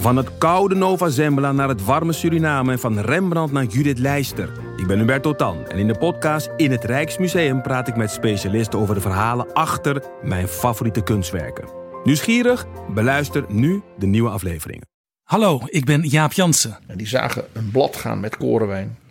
Van het koude Nova Zembla naar het warme Suriname en van Rembrandt naar Judith Leister. Ik ben Hubert Totan en in de podcast In het Rijksmuseum praat ik met specialisten over de verhalen achter mijn favoriete kunstwerken. Nieuwsgierig? Beluister nu de nieuwe afleveringen. Hallo, ik ben Jaap Jansen En die zagen een blad gaan met korenwijn.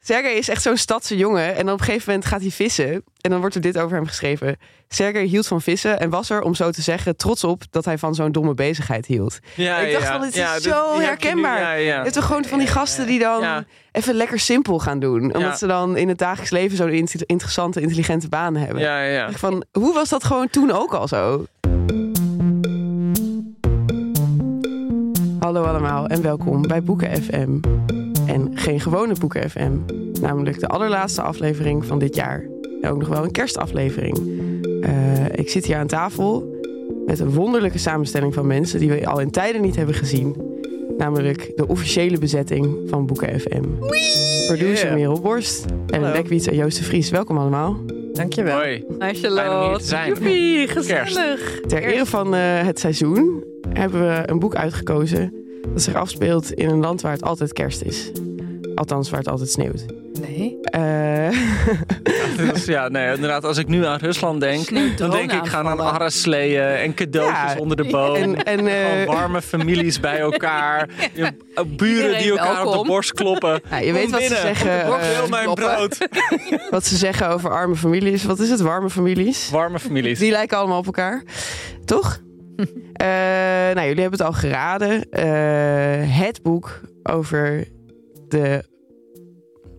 Sergej is echt zo'n stadse jongen. En dan op een gegeven moment gaat hij vissen. En dan wordt er dit over hem geschreven. Sergej hield van vissen en was er, om zo te zeggen, trots op dat hij van zo'n domme bezigheid hield. Ja, ik dacht ja, van, het is ja, dit- zo nu, herkenbaar. ja. Het is gewoon van die gasten die dan even lekker simpel gaan doen. Omdat ze dan in het dagelijks leven zo'n in- interessante, intelligente banen hebben. Ja, ja, Van, hoe was dat gewoon toen ook al zo? Hallo allemaal en welkom bij Boeken FM. En geen gewone Boeken FM. Namelijk de allerlaatste aflevering van dit jaar. En ook nog wel een kerstaflevering. Eh, ik zit hier aan tafel met een wonderlijke samenstelling van mensen die we al in tijden niet hebben gezien. Namelijk de officiële bezetting van Boeken FM. Producer Yeah. Merel Borst, Ellen en Joost de Vries. Welkom allemaal. Dankjewel. Hoi. Hi Fijn om hier Charlotte. te zijn. Joepie, Kerst. gezellig. Ter ere van eh, het seizoen hebben we een boek uitgekozen dat zich afspeelt in een land waar het altijd kerst is. Althans, waar het altijd sneeuwt. Nee. Eh, Dus ja, nee, inderdaad, als ik nu aan Rusland denk, Sneeuwt dan denk ik gaan aan arresleeën en cadeautjes Ja. onder de boom. en en eh, warme families bij elkaar. Eh, Buren Iedereen die elkaar op de borst kloppen. ja, je Kom weet wat ze, zeggen, wil eh, mijn brood. wat ze zeggen over arme families. Wat is het, warme families? Warme families. Die lijken allemaal op elkaar. Toch? Eh, nou, jullie hebben het al geraden. Eh, het boek over de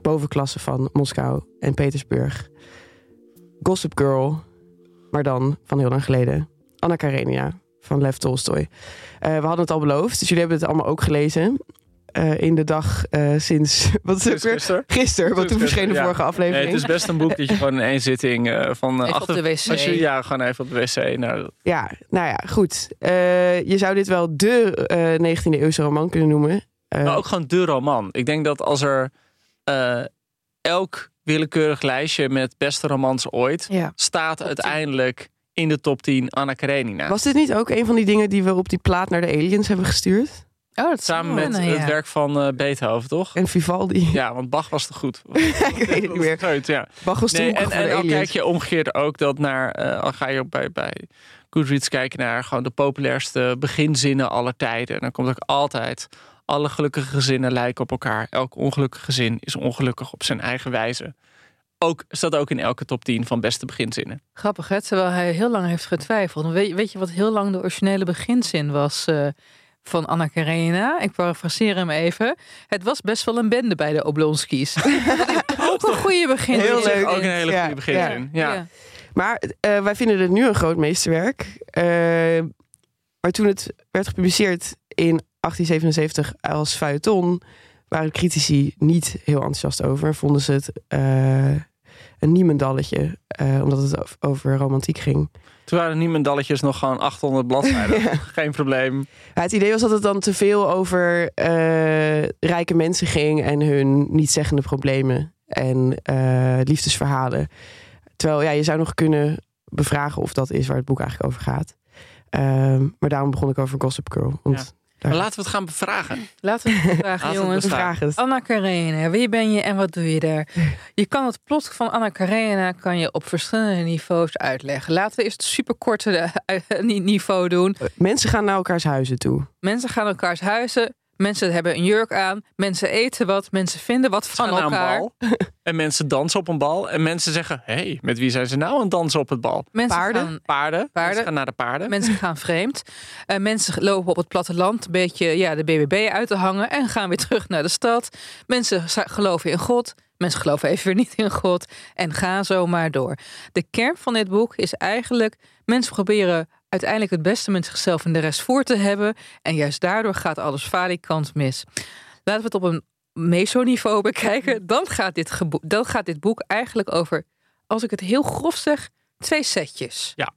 bovenklasse van Moskou en Petersburg. Gossip Girl, maar dan van heel lang geleden. Anna Karenina van Lev Tolstoy. Eh, we hadden het al beloofd, dus jullie hebben het allemaal ook gelezen. Eh, in de dag eh, sinds... Wat is het? Gisteren. Gisteren, want toen verscheen de ja. vorige Nee, aflevering. het is best een boek dat je gewoon in één zitting eh, van op de wc. Als je, ja, gewoon even op de wc. Nou, Ja, nou ja, goed. Eh, je zou dit wel de eh 19e eeuwse roman kunnen noemen. Eh, Maar ook gewoon de roman. Ik denk dat als er eh, elk willekeurig lijstje met beste romans ooit Ja. staat uiteindelijk in de top 10 Anna Karenina. Was dit niet ook een van die dingen die we op die plaat naar de aliens hebben gestuurd? Oh, dat Samen met het ja. werk van eh, Beethoven, toch? En Vivaldi. Ja, want Bach was te goed. ik weet het niet meer. Goed, ja. Bach was Nee, toen en, en aliens. kijk je omgekeerd ook dat naar, eh, al ga je ook bij, bij Goodreads kijken naar gewoon de populairste beginzinnen aller tijden. Dan komt ook altijd, alle gelukkige gezinnen lijken op elkaar. Elk ongelukkig gezin is ongelukkig op zijn eigen wijze. Ook, staat ook in elke top 10 van beste beginzinnen. Grappig, hè? Terwijl hij heel lang heeft getwijfeld. Weet, weet je wat heel lang de originele beginzin was eh, van Anna Karenina? Ik parafraseer hem even. Het was best wel een bende bij de Oblonskis. ook een goede begin. Heel leuk. Ook een hele Ja, goede beginzin. Ja. Ja. Maar eh, wij vinden het nu een groot meesterwerk. Eh, maar toen het werd gepubliceerd in 1877 als feuilleton... waren critici niet heel enthousiast over. Vonden ze het eh, een niemendalletje. eh, omdat het ov- over romantiek ging. Toen waren niemendalletjes nog gewoon 800 bladzijden. Ja. Geen probleem. Ja, het idee was dat het dan te veel over eh, rijke mensen ging en hun niet-zeggende problemen en eh, liefdesverhalen. Terwijl ja, je zou nog kunnen bevragen of dat is waar het boek eigenlijk over gaat. Ehm, maar daarom begon ik over Gossip Girl. Want Maar laten we het gaan bevragen. Laten we het jongens. bevragen. vragen het. Anna Karenina, wie ben je en wat doe je daar? Je kan het plot van Anna Karenina kan je op verschillende niveaus uitleggen. Laten we eerst het superkorte eh, ni- niveau doen. Mensen gaan naar elkaars huizen toe. Mensen gaan elkaars huizen Mensen hebben een jurk aan. Mensen eten wat. Mensen vinden wat van elkaar. een bal. En mensen dansen op een bal. En mensen zeggen: hé, hey, met wie zijn ze nou aan het dansen op het bal? Mensen Paarden? gaan Paarden. Paarden. Mensen gaan naar de paarden. Mensen gaan vreemd. Eh, mensen lopen op het platteland een beetje ja, de BBB uit te hangen en gaan weer terug naar de stad. Mensen geloven in God. Mensen geloven even weer niet in God. En gaan zo maar door. De kern van dit boek is eigenlijk... mensen proberen uiteindelijk het beste met zichzelf en de rest voor te hebben. En juist daardoor gaat alles falikant mis. Laten we het op een meso-niveau bekijken. Dan gaat, dit dan gaat dit boek eigenlijk over, als ik het heel grof zeg, twee setjes. Ja.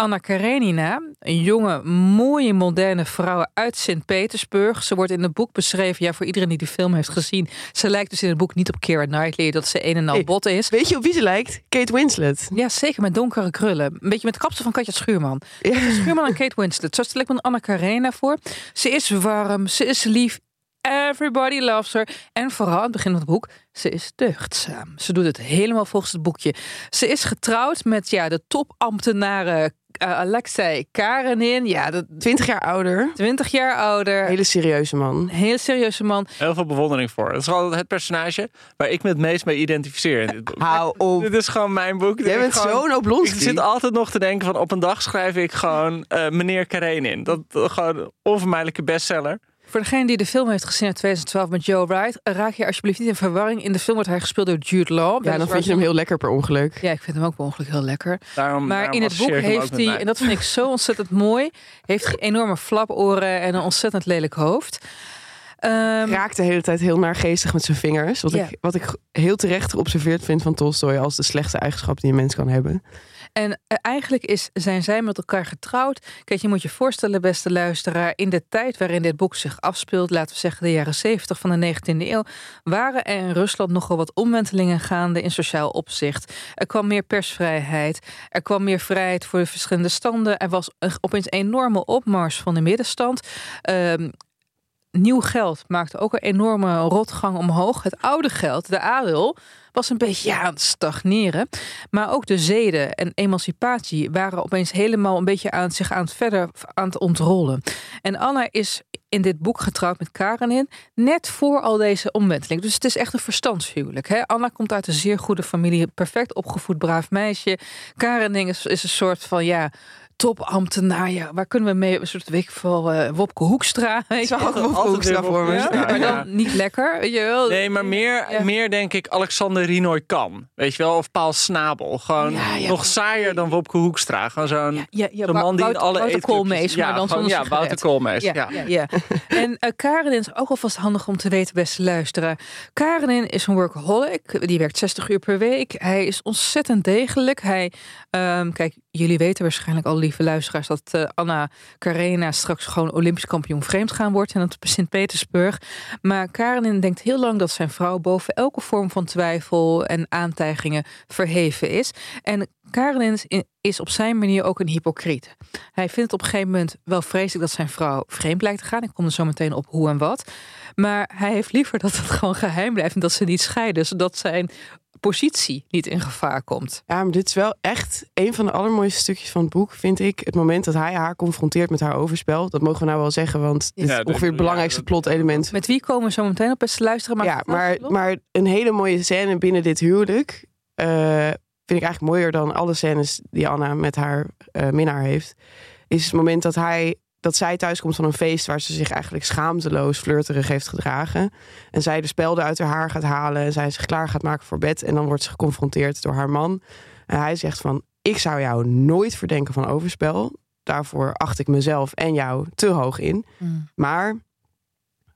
Anna Karenina, een jonge, mooie, moderne vrouw uit Sint-Petersburg. Ze wordt in het boek beschreven, ja, voor iedereen die de film heeft gezien. Ze lijkt dus in het boek niet op Keira Knightley, dat ze een en al Hey. bot is. Weet je op wie ze lijkt? Kate Winslet. Ja, zeker met donkere krullen. Een beetje met kapsel van Katja Schuurman. Katja Schuurman en Kate Winslet. Zo stel ik me Anna Karenina voor. Ze is warm, ze is lief. Everybody loves her. En vooral aan het begin van het boek, ze is deugdzaam. Ze doet het helemaal volgens het boekje. Ze is getrouwd met ja, de topambtenaren Alexei Karenin. Ja, de 20 jaar ouder. 20 jaar ouder. Hele serieuze man. Een hele serieuze man. Heel veel bewondering voor. Het is gewoon het personage waar ik me het meest mee identificeer in dit boek. Hou op. Dit is gewoon mijn boek. Jij bent Gewoon- zo'n Ik Oblonsky. zit altijd nog te denken van op een dag schrijf ik gewoon eh, meneer Karenin. Dat dat gewoon een onvermijdelijke bestseller. Voor degene die de film heeft gezien in 2012 met Joe Wright, raak je alsjeblieft niet in verwarring. In de film wordt hij gespeeld door Jude Law. Ja, dan vind je hem heel lekker per ongeluk. Ja, ik vind hem ook per ongeluk heel lekker. Daarom, Maar daarom in het boek heeft hij, en dat vind ik zo ontzettend mooi, heeft hij enorme flaporen en een ontzettend lelijk hoofd. Ehm, Raakt de hele tijd heel naargeestig met zijn vingers. Wat, ik, wat ik heel terecht geobserveerd vind van Tolstoy als de slechtste eigenschap die een mens kan hebben. En eh, eigenlijk is, zijn zij met elkaar getrouwd. Kijk, je moet je voorstellen, beste luisteraar, in de tijd waarin dit boek zich afspeelt, laten we zeggen de jaren 70 van de 19e eeuw, waren er in Rusland nogal wat omwentelingen gaande in sociaal opzicht. Er kwam meer persvrijheid, er kwam meer vrijheid voor de verschillende standen. Er was een- opeens een enorme opmars van de middenstand. Ehm, nieuw geld maakte ook een enorme rotgang omhoog. Het oude geld, de adel, was een beetje aan het stagneren. Maar ook de zeden en emancipatie waren opeens helemaal een beetje aan zich aan het verder aan het ontrollen. En Anna is in dit boek getrouwd met Karenin net voor al deze omwenteling. Dus het is echt een verstandshuwelijk. Hè? Anna komt uit een zeer goede familie, perfect opgevoed, braaf meisje. Karenin is een soort van ja. Topambtenaar, ja, waar kunnen we mee? Een soort weet ik veel, eh, Wopke Hoekstra. weet Ik je zag ook. Wopke Hoekstra voor me. Ja, maar dan niet lekker, weet je wel. Nee, maar meer, Ja. meer denk ik Alexander Rinoy kan. Weet je wel? Of Paul Snabel. Gewoon Ja, ja. nog saaier dan Wopke Hoekstra. Gewoon zo'n Ja, ja, ja, zo'n man die in alle Wouter Koolmees, maar ja, dan gewoon, zonder Ja, Wouter. Koolmees. Ja, Ja. ja. ja. En eh Karenin is ook alvast handig om te weten, beste luisteraar. Karenin is een workaholic. Die werkt 60 uur per week. Hij is ontzettend degelijk. Hij, ehm, kijk, jullie weten waarschijnlijk al, lieve luisteraars, dat eh, Anna Karenina straks gewoon Olympisch kampioen vreemd gaan wordt. Dat op Sint-Petersburg. Maar Karenin denkt heel lang dat zijn vrouw boven elke vorm van twijfel en aantijgingen verheven is. En Karenin is in- op zijn manier ook een hypocriet. Hij vindt het op een gegeven moment wel vreselijk dat zijn vrouw vreemd lijkt te gaan. Ik kom er zo meteen op hoe en wat. Maar hij heeft liever dat het gewoon geheim blijft en dat ze niet scheiden, zodat zijn positie niet in gevaar komt. Ja, maar dit is wel echt een van de allermooiste stukjes van het boek, vind ik. Het moment dat hij haar confronteert met haar overspel. Dat mogen we nou wel zeggen, want dit Ja, is dat- ongeveer het belangrijkste plotelement. Met wie komen we zo meteen op best te luisteren? Maar ja, maar, maar een hele mooie scène binnen dit huwelijk eh, vind ik eigenlijk mooier dan alle scènes die Anna met haar eh, minnaar heeft. Is het moment dat hij dat zij thuiskomt van een feest waar ze zich eigenlijk schaamteloos flirterig heeft gedragen. En zij de spelden uit haar haar gaat halen en zij zich klaar gaat maken voor bed. En dan wordt ze geconfronteerd door haar man. En hij zegt van, ik zou jou nooit verdenken van overspel. Daarvoor acht ik mezelf en jou te hoog in. Mm. Maar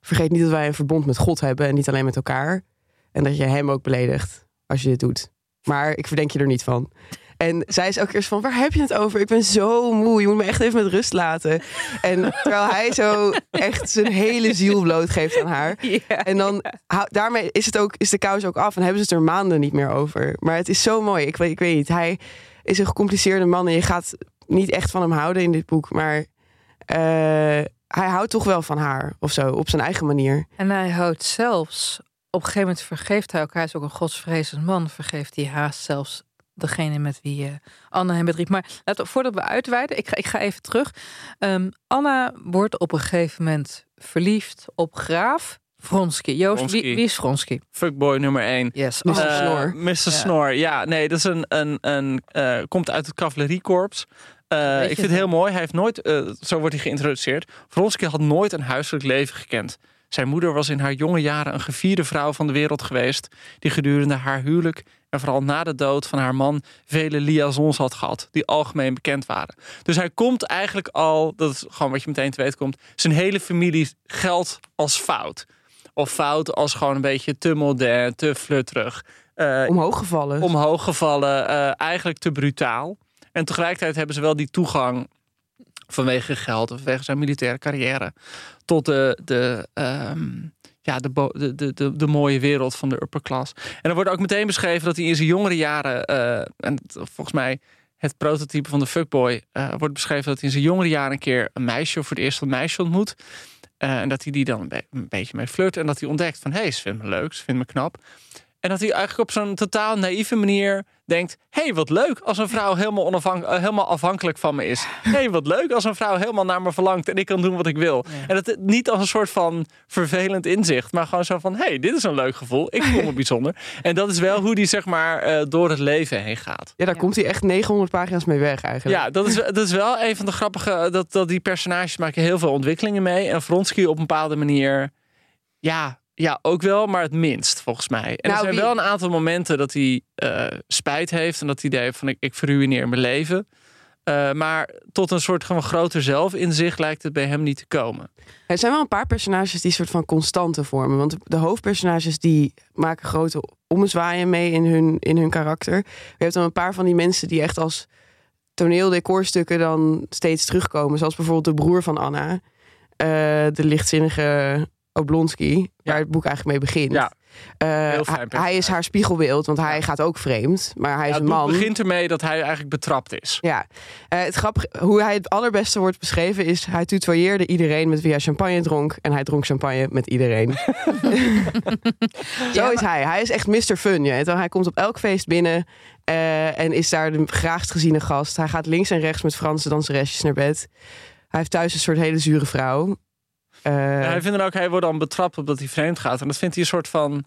vergeet niet dat wij een verbond met God hebben en niet alleen met elkaar. En dat je hem ook beledigt als je dit doet. Maar ik verdenk je er niet van. En zij is ook eerst van, waar heb je het over? Ik ben zo moe, je moet me echt even met rust laten. En terwijl hij zo echt zijn hele ziel blootgeeft aan haar. Ja. En dan, daarmee is, het ook, is de kous ook af en hebben ze het er maanden niet meer over. Maar het is zo mooi, ik weet, ik weet niet. Hij is een gecompliceerde man en je gaat niet echt van hem houden in dit boek. Maar eh, hij houdt toch wel van haar of zo, op zijn eigen manier. En hij houdt zelfs, op een gegeven moment vergeeft hij elkaar, hij is ook een godsvrezend man, vergeeft hij haast zelfs degene met wie uh, Anna hem bedriegt. Maar laten we, voordat we uitweiden, ik ga, ik ga even terug. Um, Anna wordt op een gegeven moment verliefd op Graaf. Vronsky. Joost, Wie, wie, is Vronsky? Fuckboy nummer 1. Yes. Mr. Uh, Snor. Mr. Ja. Snor, ja. Nee, dat is een, een, een uh, komt uit het cavaleriekorps. Uh, ik vind het heel mooi. Hij heeft nooit, uh, zo wordt hij geïntroduceerd. Vronsky had nooit een huiselijk leven gekend. Zijn moeder was in haar jonge jaren een gevierde vrouw van de wereld geweest. Die gedurende haar huwelijk en vooral na de dood van haar man vele liaisons had gehad. Die algemeen bekend waren. Dus hij komt eigenlijk al, dat is gewoon wat je meteen te weten komt. Zijn hele familie geldt als fout. Of fout als gewoon een beetje te modern, te flutterig. Uh, omhoog gevallen. Omhoog gevallen, uh, eigenlijk te brutaal. En tegelijkertijd hebben ze wel die toegang vanwege geld of vanwege zijn militaire carrière tot de, de, um, ja, de, de, de, de, mooie wereld van de upper class. En er wordt ook meteen beschreven dat hij in zijn jongere jaren, uh, en volgens mij het prototype van de fuckboy, uh, wordt beschreven dat hij in zijn jongere jaren een keer een meisje voor het eerst een meisje ontmoet. Uh, en dat hij die dan een, beetje mee flirt. En dat hij ontdekt van, hé, hey, ze vindt me leuk, ze vindt me knap. En dat hij eigenlijk op zo'n totaal naïeve manier denkt: hé, hey, wat leuk als een vrouw helemaal, onafhank helemaal afhankelijk van me is. Hé, hey, wat leuk als een vrouw helemaal naar me verlangt en ik kan doen wat ik wil. Ja. En dat niet als een soort van vervelend inzicht, maar gewoon zo van: hé, hey, dit is een leuk gevoel. Ik voel me bijzonder. En dat is wel hoe die zeg maar uh, door het leven heen gaat. Ja, daar ja. komt hij echt 900 pagina's mee weg eigenlijk. Ja, dat is, dat is wel een van de grappige. Dat, dat die personages maken heel veel ontwikkelingen mee. En Vronsky op een bepaalde manier. Ja, ja, ook wel, maar het minst volgens mij. En nou, er zijn wie... wel een aantal momenten dat hij uh, spijt heeft en dat hij idee van ik, ik verruineer mijn leven. Uh, maar tot een soort van groter zelfinzicht lijkt het bij hem niet te komen. Er zijn wel een paar personages die soort van constante vormen. Want de hoofdpersonages die maken grote ommezwaaien mee in hun, in hun karakter. Je hebt dan een paar van die mensen die echt als toneeldecorstukken dan steeds terugkomen. Zoals bijvoorbeeld de broer van Anna. Uh, de lichtzinnige Oblonsky, waar het boek eigenlijk mee begint. Ja. Uh, hij is haar spiegelbeeld, want hij gaat ook vreemd. Maar hij ja, is een man. Het begint ermee dat hij eigenlijk betrapt is. Ja. Uh, het grappige, hoe hij het allerbeste wordt beschreven is... hij tutoyeerde iedereen met wie hij champagne dronk... en hij dronk champagne met iedereen. Zo is hij. Hij is echt Mr. Fun. Hij komt op elk feest binnen... Uh, en is daar de graagst geziene gast. Hij gaat links en rechts met Franse danseresjes naar bed. Hij heeft thuis een soort hele zure vrouw. Uh, ja, hij vindt dan ook, hij wordt dan betrapt op dat hij vreemd gaat. En dat vindt hij een soort van.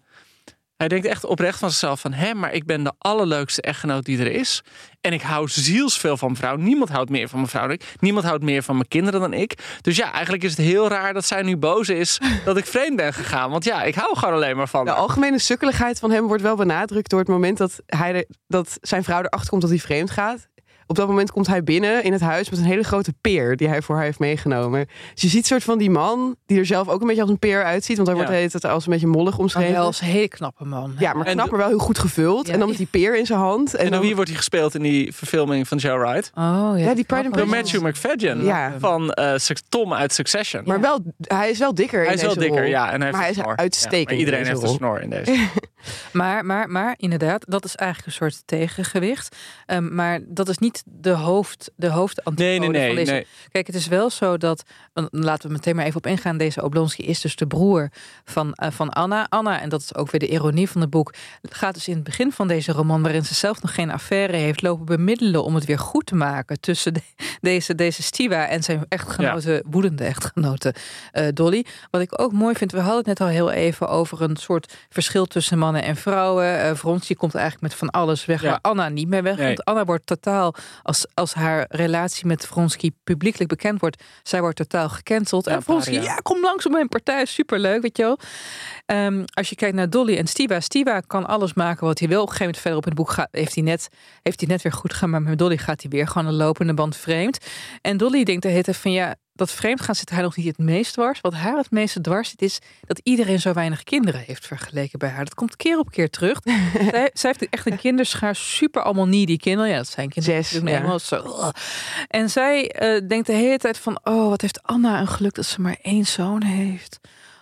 Hij denkt echt oprecht van zichzelf van... hé, maar ik ben de allerleukste echtgenoot die er is. En ik hou zielsveel van mijn vrouw. Niemand houdt meer van mijn vrouw dan ik. Niemand houdt meer van mijn kinderen dan ik. Dus ja, eigenlijk is het heel raar dat zij nu boos is... dat ik vreemd ben gegaan. Want ja, ik hou gewoon alleen maar van De algemene sukkeligheid van hem wordt wel benadrukt... door het moment dat, hij er, dat zijn vrouw erachter komt dat hij vreemd gaat. Op dat moment komt hij binnen in het huis met een hele grote peer die hij voor haar heeft meegenomen. Dus je ziet soort van die man die er zelf ook een beetje als een peer uitziet. Want hij Ja. wordt het als een beetje mollig omschreven. wel als een hele knappe man. Ja, maar knap, maar wel heel goed gevuld. Ja. En dan met die peer in zijn hand. En, dan, wie wordt hij gespeeld in die verfilming van Joe Wright? Oh, ja. Ja, die Pride and Door Prejudice. Matthew McFadden. Ja. Van eh, Tom uit Succession. Maar wel, hij is wel dikker hij in is wel dikker, rol. ja. En hij heeft Maar hij een is snor. uitstekend Ja, maar iedereen heeft een snor in deze. Maar, maar, maar inderdaad, dat is eigenlijk een soort tegengewicht. Ehm, maar dat is niet de hoofd, de hoofdantipode Nee, nee, nee. van deze. nee. Kijk, het is wel zo dat, laten we meteen maar even op ingaan. Deze Oblonsky is dus de broer van, eh, van Anna. Anna, en dat is ook weer de ironie van het boek, gaat dus in het begin van deze roman, waarin ze zelf nog geen affaire heeft, lopen bemiddelen om het weer goed te maken tussen de- deze, deze Stiva en zijn echtgenote, woedende echtgenote eh, Dolly. Wat ik ook mooi vind, we hadden het net al heel even over een soort verschil tussen mannen en vrouwen. Eh Vronsky komt eigenlijk met van alles weg, Ja. waar Anna niet meer weg. Nee. Want Anna wordt totaal, als, als haar relatie met Vronsky publiekelijk bekend wordt, zij wordt totaal gecanceld. Ja, en Vronsky, ja, kom langs op mijn partij, superleuk, weet je wel. Ehm, als je kijkt naar Dolly en Stiva, Stiva kan alles maken wat hij wil. Op een gegeven moment verder op het boek gaat, heeft, hij net, heeft hij net weer goed gedaan, maar met Dolly gaat hij weer gewoon een lopende band vreemd. En Dolly denkt de hele tijd van ja, dat vreemd gaan zit haar nog niet het meest dwars. Wat haar het meeste dwars zit is dat iedereen zo weinig kinderen heeft vergeleken bij haar. Dat komt keer op keer terug. zij, zij heeft echt een kinderschaar, super allemaal needy kinderen. Ja, dat zijn kinderen. Zes, ja. helemaal zo. En zij eh, denkt de hele tijd van, oh, wat heeft Anna een geluk dat ze maar één zoon heeft.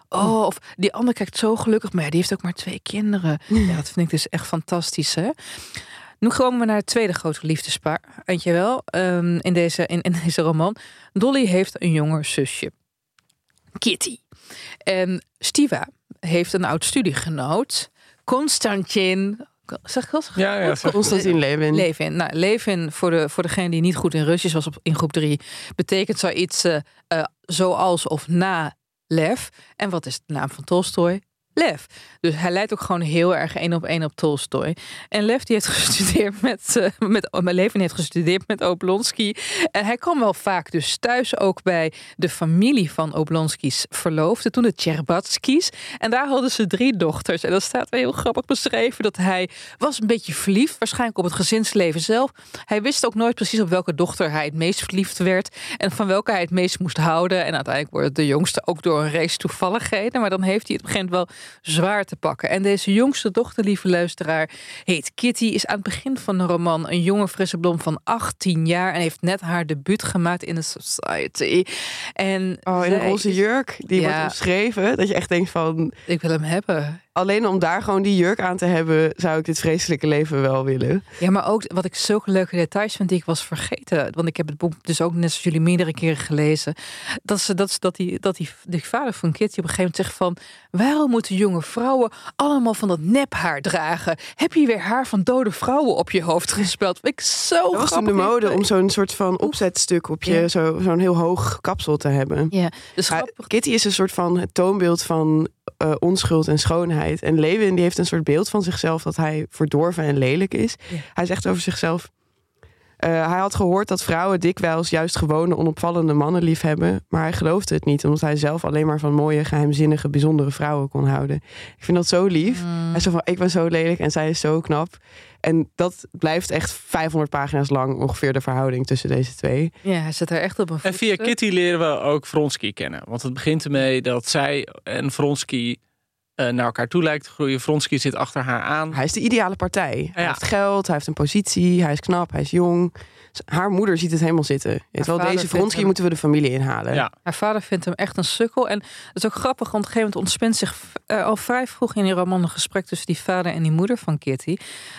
Oh, of die ander kijkt zo gelukkig, maar ja, die heeft ook maar twee kinderen. Ja, dat vind ik dus echt fantastisch, hè? Nu komen we naar het tweede grote liefdespaar. Weet je wel, ehm, in, deze, in, in deze roman. Dolly heeft een jonger zusje. Kitty. En Stiva heeft een oud studiegenoot. Konstantin Zeg ik dat? Ja, ja, zeg- Constantin Levin. Levin. Nou, Levin, voor, de, voor degene die niet goed in Russisch was op, in groep 3, betekent zoiets eh, eh, zoals of na Lev. En wat is de naam van Tolstoy? Lev. Dus hij lijkt ook gewoon heel erg één op één op Tolstoy. En Lev die heeft gestudeerd met, eh met mijn Levin heeft gestudeerd met Oblonsky. En hij kwam wel vaak dus thuis ook bij de familie van Oblonsky's verloofde, toen de Tcherbatskys. En daar hadden ze drie dochters. En dat staat wel heel grappig beschreven dat hij was een beetje verliefd, waarschijnlijk op het gezinsleven zelf. Hij wist ook nooit precies op welke dochter hij het meest verliefd werd en van welke hij het meest moest houden. En uiteindelijk wordt het de jongste ook door een race toevalligheden. Maar dan heeft hij het begint wel zwaar te pakken. En deze jongste dochter, lieve luisteraar, heet Kitty. Is aan het begin van de roman een jonge frisse blom van 18 jaar en heeft net haar debuut gemaakt in de Society. En Oh, in een roze jurk. Die Ja. wordt omschreven. Dat je echt denkt van... Ik wil hem hebben. Alleen om daar gewoon die jurk aan te hebben... zou ik dit vreselijke leven wel willen. Ja, maar ook wat ik zulke leuke details vind die ik was vergeten. Want ik heb het boek dus ook net zoals jullie meerdere keren gelezen. Dat, ze, dat, ze- dat, die, dat die, die vader van Kitty op een gegeven moment zegt van... waarom moeten jonge vrouwen allemaal van dat nephaar dragen? Heb je weer haar van dode vrouwen op je hoofd gespeld? Ik zo Dat was de mode om zo'n soort van opzetstuk op je... Ja. zo- zo'n heel hoog kapsel te hebben. Ja, dus. Kitty is een soort van het toonbeeld van eh, onschuld en schoonheid. En Lewin die heeft een soort beeld van zichzelf dat hij verdorven en lelijk is. Ja. Hij zegt over zichzelf. Eh, hij had gehoord dat vrouwen dikwijls juist gewone, onopvallende mannen lief hebben. Maar hij geloofde het niet, omdat hij zelf alleen maar van mooie, geheimzinnige, bijzondere vrouwen kon houden. Ik vind dat zo lief. Mm. Hij zo van: Ik ben zo lelijk en zij is zo knap. En dat blijft echt 500 pagina's lang ongeveer de verhouding tussen deze twee. Ja, hij zit er echt op een En via. Kitty leren we ook Vronsky kennen. Want het begint ermee dat zij en Vronsky naar elkaar toe lijkt te groeien. Vronsky zit achter haar aan. Hij is de ideale partij. Hij heeft geld, hij heeft een positie, hij is knap, hij is jong. Haar moeder ziet het helemaal zitten. Weet wel, deze Vronsky hem- moeten we de familie inhalen. Ja. Haar vader vindt hem echt een sukkel. En het is ook grappig, want op een gegeven moment ontspint zich eh, al vrij vroeg in die roman een gesprek tussen die vader en die moeder van Kitty.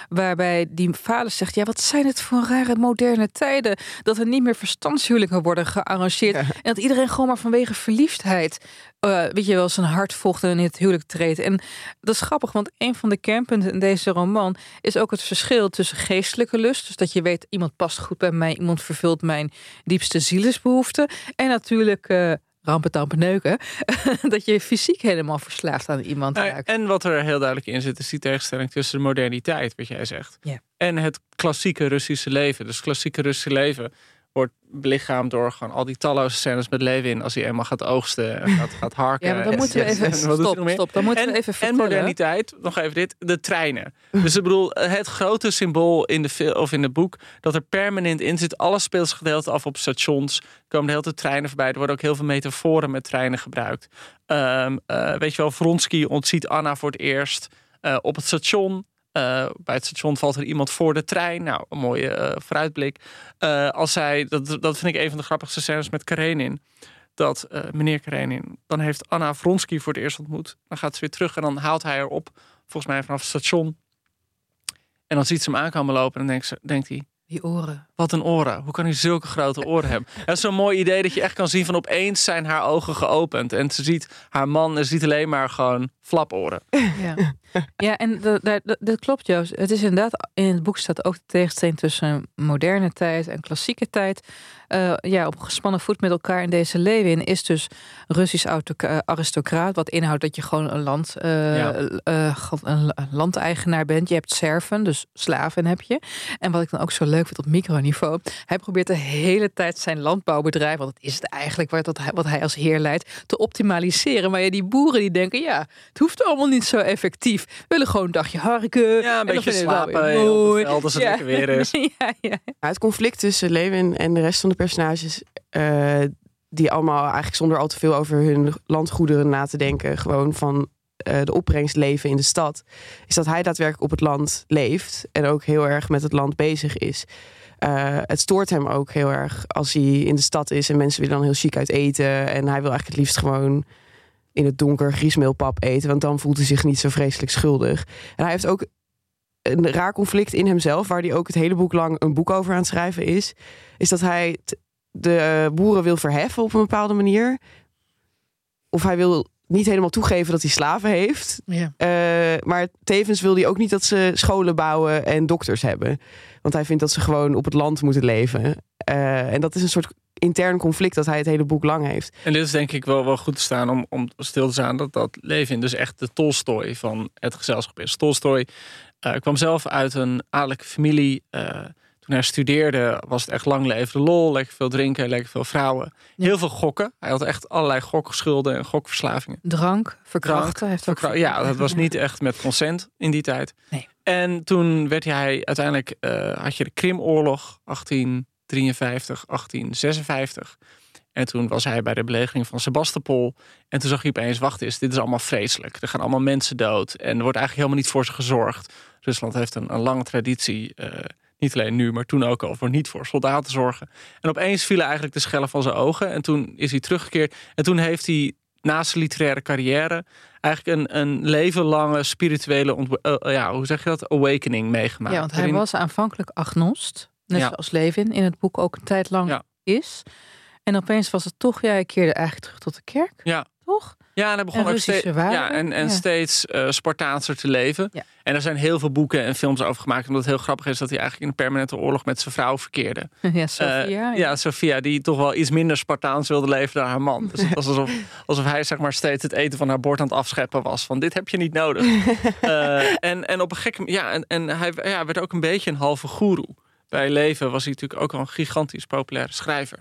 Waarbij die vader zegt: Ja, wat zijn het voor rare moderne tijden? Dat er niet meer verstandshuwelijken worden gearrangeerd. En dat iedereen gewoon maar vanwege verliefdheid. Eh, weet je wel, zijn hart volgt en in het huwelijk treedt. En dat is grappig, want een van de kernpunten in deze roman is ook het verschil tussen geestelijke lust. Dus dat je weet, iemand past goed bij mij, iemand vervult mijn diepste zielsbehoeften. En natuurlijk eh rampen, tampen, neuken. dat je fysiek helemaal verslaafd aan iemand Nou, raakt. en wat er heel duidelijk in zit, is die tegenstelling tussen de moderniteit, wat jij zegt, en het klassieke Russische leven. Dus klassieke Russische leven wordt belichaamd door gewoon al die talloze scènes met Levin als hij eenmaal gaat oogsten en gaat, gaat harken. Ja, maar dan En- moeten we en- even... Stop, stop. Dan moeten en, we even en vertellen. moderniteit, nog even dit, de treinen. Dus ik bedoel, het grote symbool in, de fil- of in het boek dat er permanent in zit. Alles speelt zich gedeelte af op stations. Er komen de hele tijd treinen voorbij. Er worden ook heel veel metaforen met treinen gebruikt. Ehm, eh, weet je wel, Vronsky ontziet Anna voor het eerst eh, op het station. Eh, bij het station valt er iemand voor de trein. Nou, een mooie eh, vooruitblik. Eh, als zij, dat, dat vind ik een van de grappigste scènes met Karenin. Dat meneer Karenin, dan heeft Anna Vronsky voor het eerst ontmoet. Dan gaat ze weer terug en dan haalt hij haar op. Volgens mij vanaf het station. En dan ziet ze hem aankomen lopen en dan denkt, ze, denkt hij... Die oren. Wat een oren. Hoe kan hij zulke grote oren hebben? Dat is zo'n mooi idee dat je echt kan zien van opeens zijn haar ogen geopend. En ze ziet haar man en ze ziet alleen maar gewoon flaporen. Ja, ja en dat, dat, dat- dat klopt, Joost. Het is inderdaad, in het boek staat ook de tegenstelling tussen moderne tijd en klassieke tijd. Eh, ja, op gespannen voet met elkaar in deze Lewin is dus Russisch eh, aristocraat. Wat inhoudt dat je gewoon een, land, eh, Ja. eh, god, een landeigenaar bent. Je hebt serven, dus slaven heb je. En wat ik dan ook zo leuk vind op microniveau. Hij probeert de hele tijd zijn landbouwbedrijf, want dat is het eigenlijk wat, dat hij, wat hij als heer leidt, te optimaliseren. Maar ja, die boeren die denken, ja, het hoeft allemaal niet zo effectief. We willen gewoon een dagje harken. Ja, een beetje slapen weer op het mooi. veld als het Ja. lekker weer is. ja, ja. Het conflict tussen Lewin en de rest van de personages, eh, die allemaal eigenlijk zonder al te veel over hun landgoederen na te denken, gewoon van eh, de opbrengst leven in de stad, is dat hij daadwerkelijk op het land leeft en ook heel erg met het land bezig is. Eh, het stoort hem ook heel erg als hij in de stad is en mensen willen dan heel chic uit eten. En hij wil eigenlijk het liefst gewoon in het donker griesmeelpap eten, want dan voelt hij zich niet zo vreselijk schuldig. En hij heeft ook een raar conflict in hemzelf, waar hij ook het hele boek lang een boek over aan het schrijven is. Is dat hij de boeren wil verheffen op een bepaalde manier. Of hij wil niet helemaal toegeven dat hij slaven heeft. Ja. Eh, maar tevens wil hij ook niet dat ze scholen bouwen en dokters hebben. Want hij vindt dat ze gewoon op het land moeten leven. Eh, en dat is een soort intern conflict dat hij het hele boek lang heeft. En dit is denk ik wel, wel goed te staan om, om stil te staan dat dat Levin dus echt de Tolstoy van het gezelschap is. Tolstoy eh, kwam zelf uit een adellijke familie. Eh, toen hij studeerde was het echt lang leven de lol, lekker veel drinken, lekker veel vrouwen. Heel veel gokken. Hij had echt allerlei gokschulden en gokverslavingen. Drank, verkrachten. Drank, heeft ook verkra- ja, dat was niet echt met consent in die tijd. Nee. En toen werd hij uiteindelijk, eh, had je de Krimoorlog, 1853, 1856. En toen was hij bij de belegering van Sebastopol. En toen zag hij opeens, wacht eens, dit is allemaal vreselijk. Er gaan allemaal mensen dood. En er wordt eigenlijk helemaal niet voor ze gezorgd. Rusland heeft een, een lange traditie, eh, niet alleen nu, maar toen ook al, voor niet voor soldaten zorgen. En opeens vielen eigenlijk de schellen van zijn ogen. En toen is hij teruggekeerd. En toen heeft hij naast zijn literaire carrière eigenlijk een, een leven lange spirituele, eh, eh, ja, hoe zeg je dat, awakening meegemaakt. Ja, want hij was aanvankelijk agnost. Net Ja. zoals Levin in het boek ook een tijd lang Ja. is. En opeens was het toch, ja, hij keerde eigenlijk terug tot de kerk. Ja. Toch? Ja, en hij begon En ook Russische steeds, ja, en, en Ja. steeds eh, Spartaanser te leven. Ja. En er zijn heel veel boeken en films over gemaakt. Omdat het heel grappig is dat hij eigenlijk in een permanente oorlog met zijn vrouw verkeerde. Ja, Sophia. Eh, ja. ja, Sophia, die toch wel iets minder Spartaans wilde leven dan haar man. Dus het was alsof, alsof hij zeg maar steeds het eten van haar bord aan het afscheppen was. Van dit heb je niet nodig. Eh, en, en op een gekke ja, en, en hij ja, werd ook een beetje een halve goeroe. Bij leven was hij natuurlijk ook al een gigantisch populaire schrijver.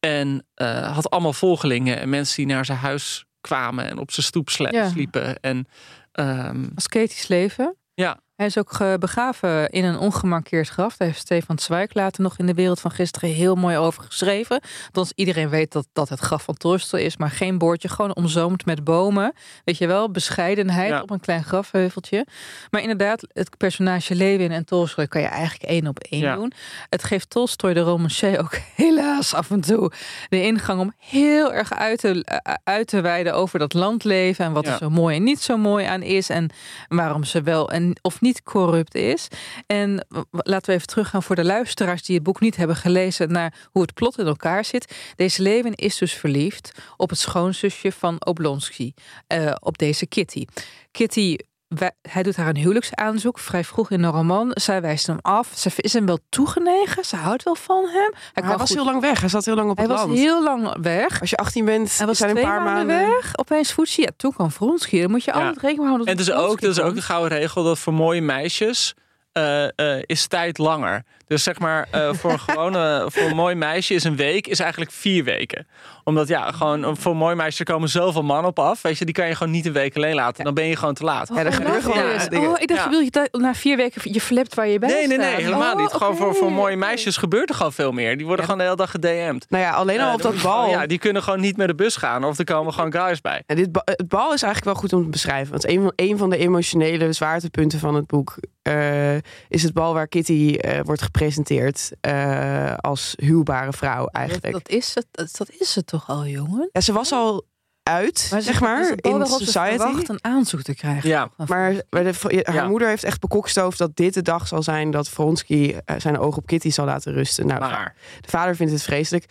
En eh, had allemaal volgelingen en mensen die naar zijn huis kwamen en op zijn stoep Ja. sliepen. En ehm, Asketisch leven. ja, Hij is ook ge- begraven in een ongemarkeerd graf. Daar heeft Stefan Zweig later nog in de wereld van gisteren heel mooi over geschreven. Althans, iedereen weet dat dat het graf van Tolstoy is, maar geen bordje. Gewoon omzoomd met bomen. Weet je wel, bescheidenheid Ja. op een klein grafheuveltje. Maar inderdaad, het personage Lewin en Tolstoy kan je eigenlijk één op één Ja. doen. Het geeft Tolstoy de romancier ook helaas af en toe de ingang om heel erg uit te, eh, uit te wijden over dat landleven en wat Ja. er zo mooi en niet zo mooi aan is en waarom ze wel en of niet corrupt is. En laten we even teruggaan voor de luisteraars die het boek niet hebben gelezen naar hoe het plot in elkaar zit. Deze Lewin is dus verliefd op het schoonzusje van Oblonsky, eh, op deze Kitty. Kitty wij- hij doet haar een huwelijksaanzoek vrij vroeg in de roman. Zij wijst hem af. Ze is hem wel toegenegen. Ze houdt wel van hem. Hij, Hij, kan was goed- heel lang weg. Hij zat heel lang op hij het was land. heel lang weg. Als je 18 bent, Hij was zijn twee een paar maanden, maanden weg. Opeens voedsel. Ja, toen kwam Vronsky. Dan moet je Ja. altijd rekening houden. En dat dus ook, Vronsky dus ook de gouden regel dat voor mooie meisjes eh, eh, is tijd langer. Dus zeg maar, eh, voor een gewone, voor een mooi meisje is een week is eigenlijk vier weken. Omdat ja, gewoon voor een mooi meisje er komen zoveel mannen op af. Weet je, die kan je gewoon niet een week alleen laten. Dan ben je gewoon te laat. Ja, er Oh, gebeuren dat gewoon dingen. Oh, ik dacht, Ja. je wil je na vier weken je flipt waar je bij Nee, nee, nee, helemaal Oh, niet. Gewoon voor, voor mooie meisjes gebeurt er gewoon veel meer. Die worden gewoon de hele dag gedM'd. Nou ja, alleen al Eh, op dat gewoon- bal. Ja, die kunnen gewoon niet met de bus gaan. Of er komen gewoon guys bij. En dit ba- het bal is eigenlijk wel goed om te beschrijven. Want een van, een van de emotionele zwaartepunten van het boek eh, is het bal waar Kitty eh, wordt gepresenteerd eh, als huwbare vrouw eigenlijk. dat, is het, dat, dat is het toch al, jongen? Ja, ze was al uit, ze- zeg maar, het in ze society. verwacht een aanzoek te krijgen. Ja, Maar bij de, haar Ja. moeder heeft echt bekokstoofd dat dit de dag zal zijn dat Vronsky eh, zijn oog op Kitty zal laten rusten. Nou, maar. de vader vindt het vreselijk.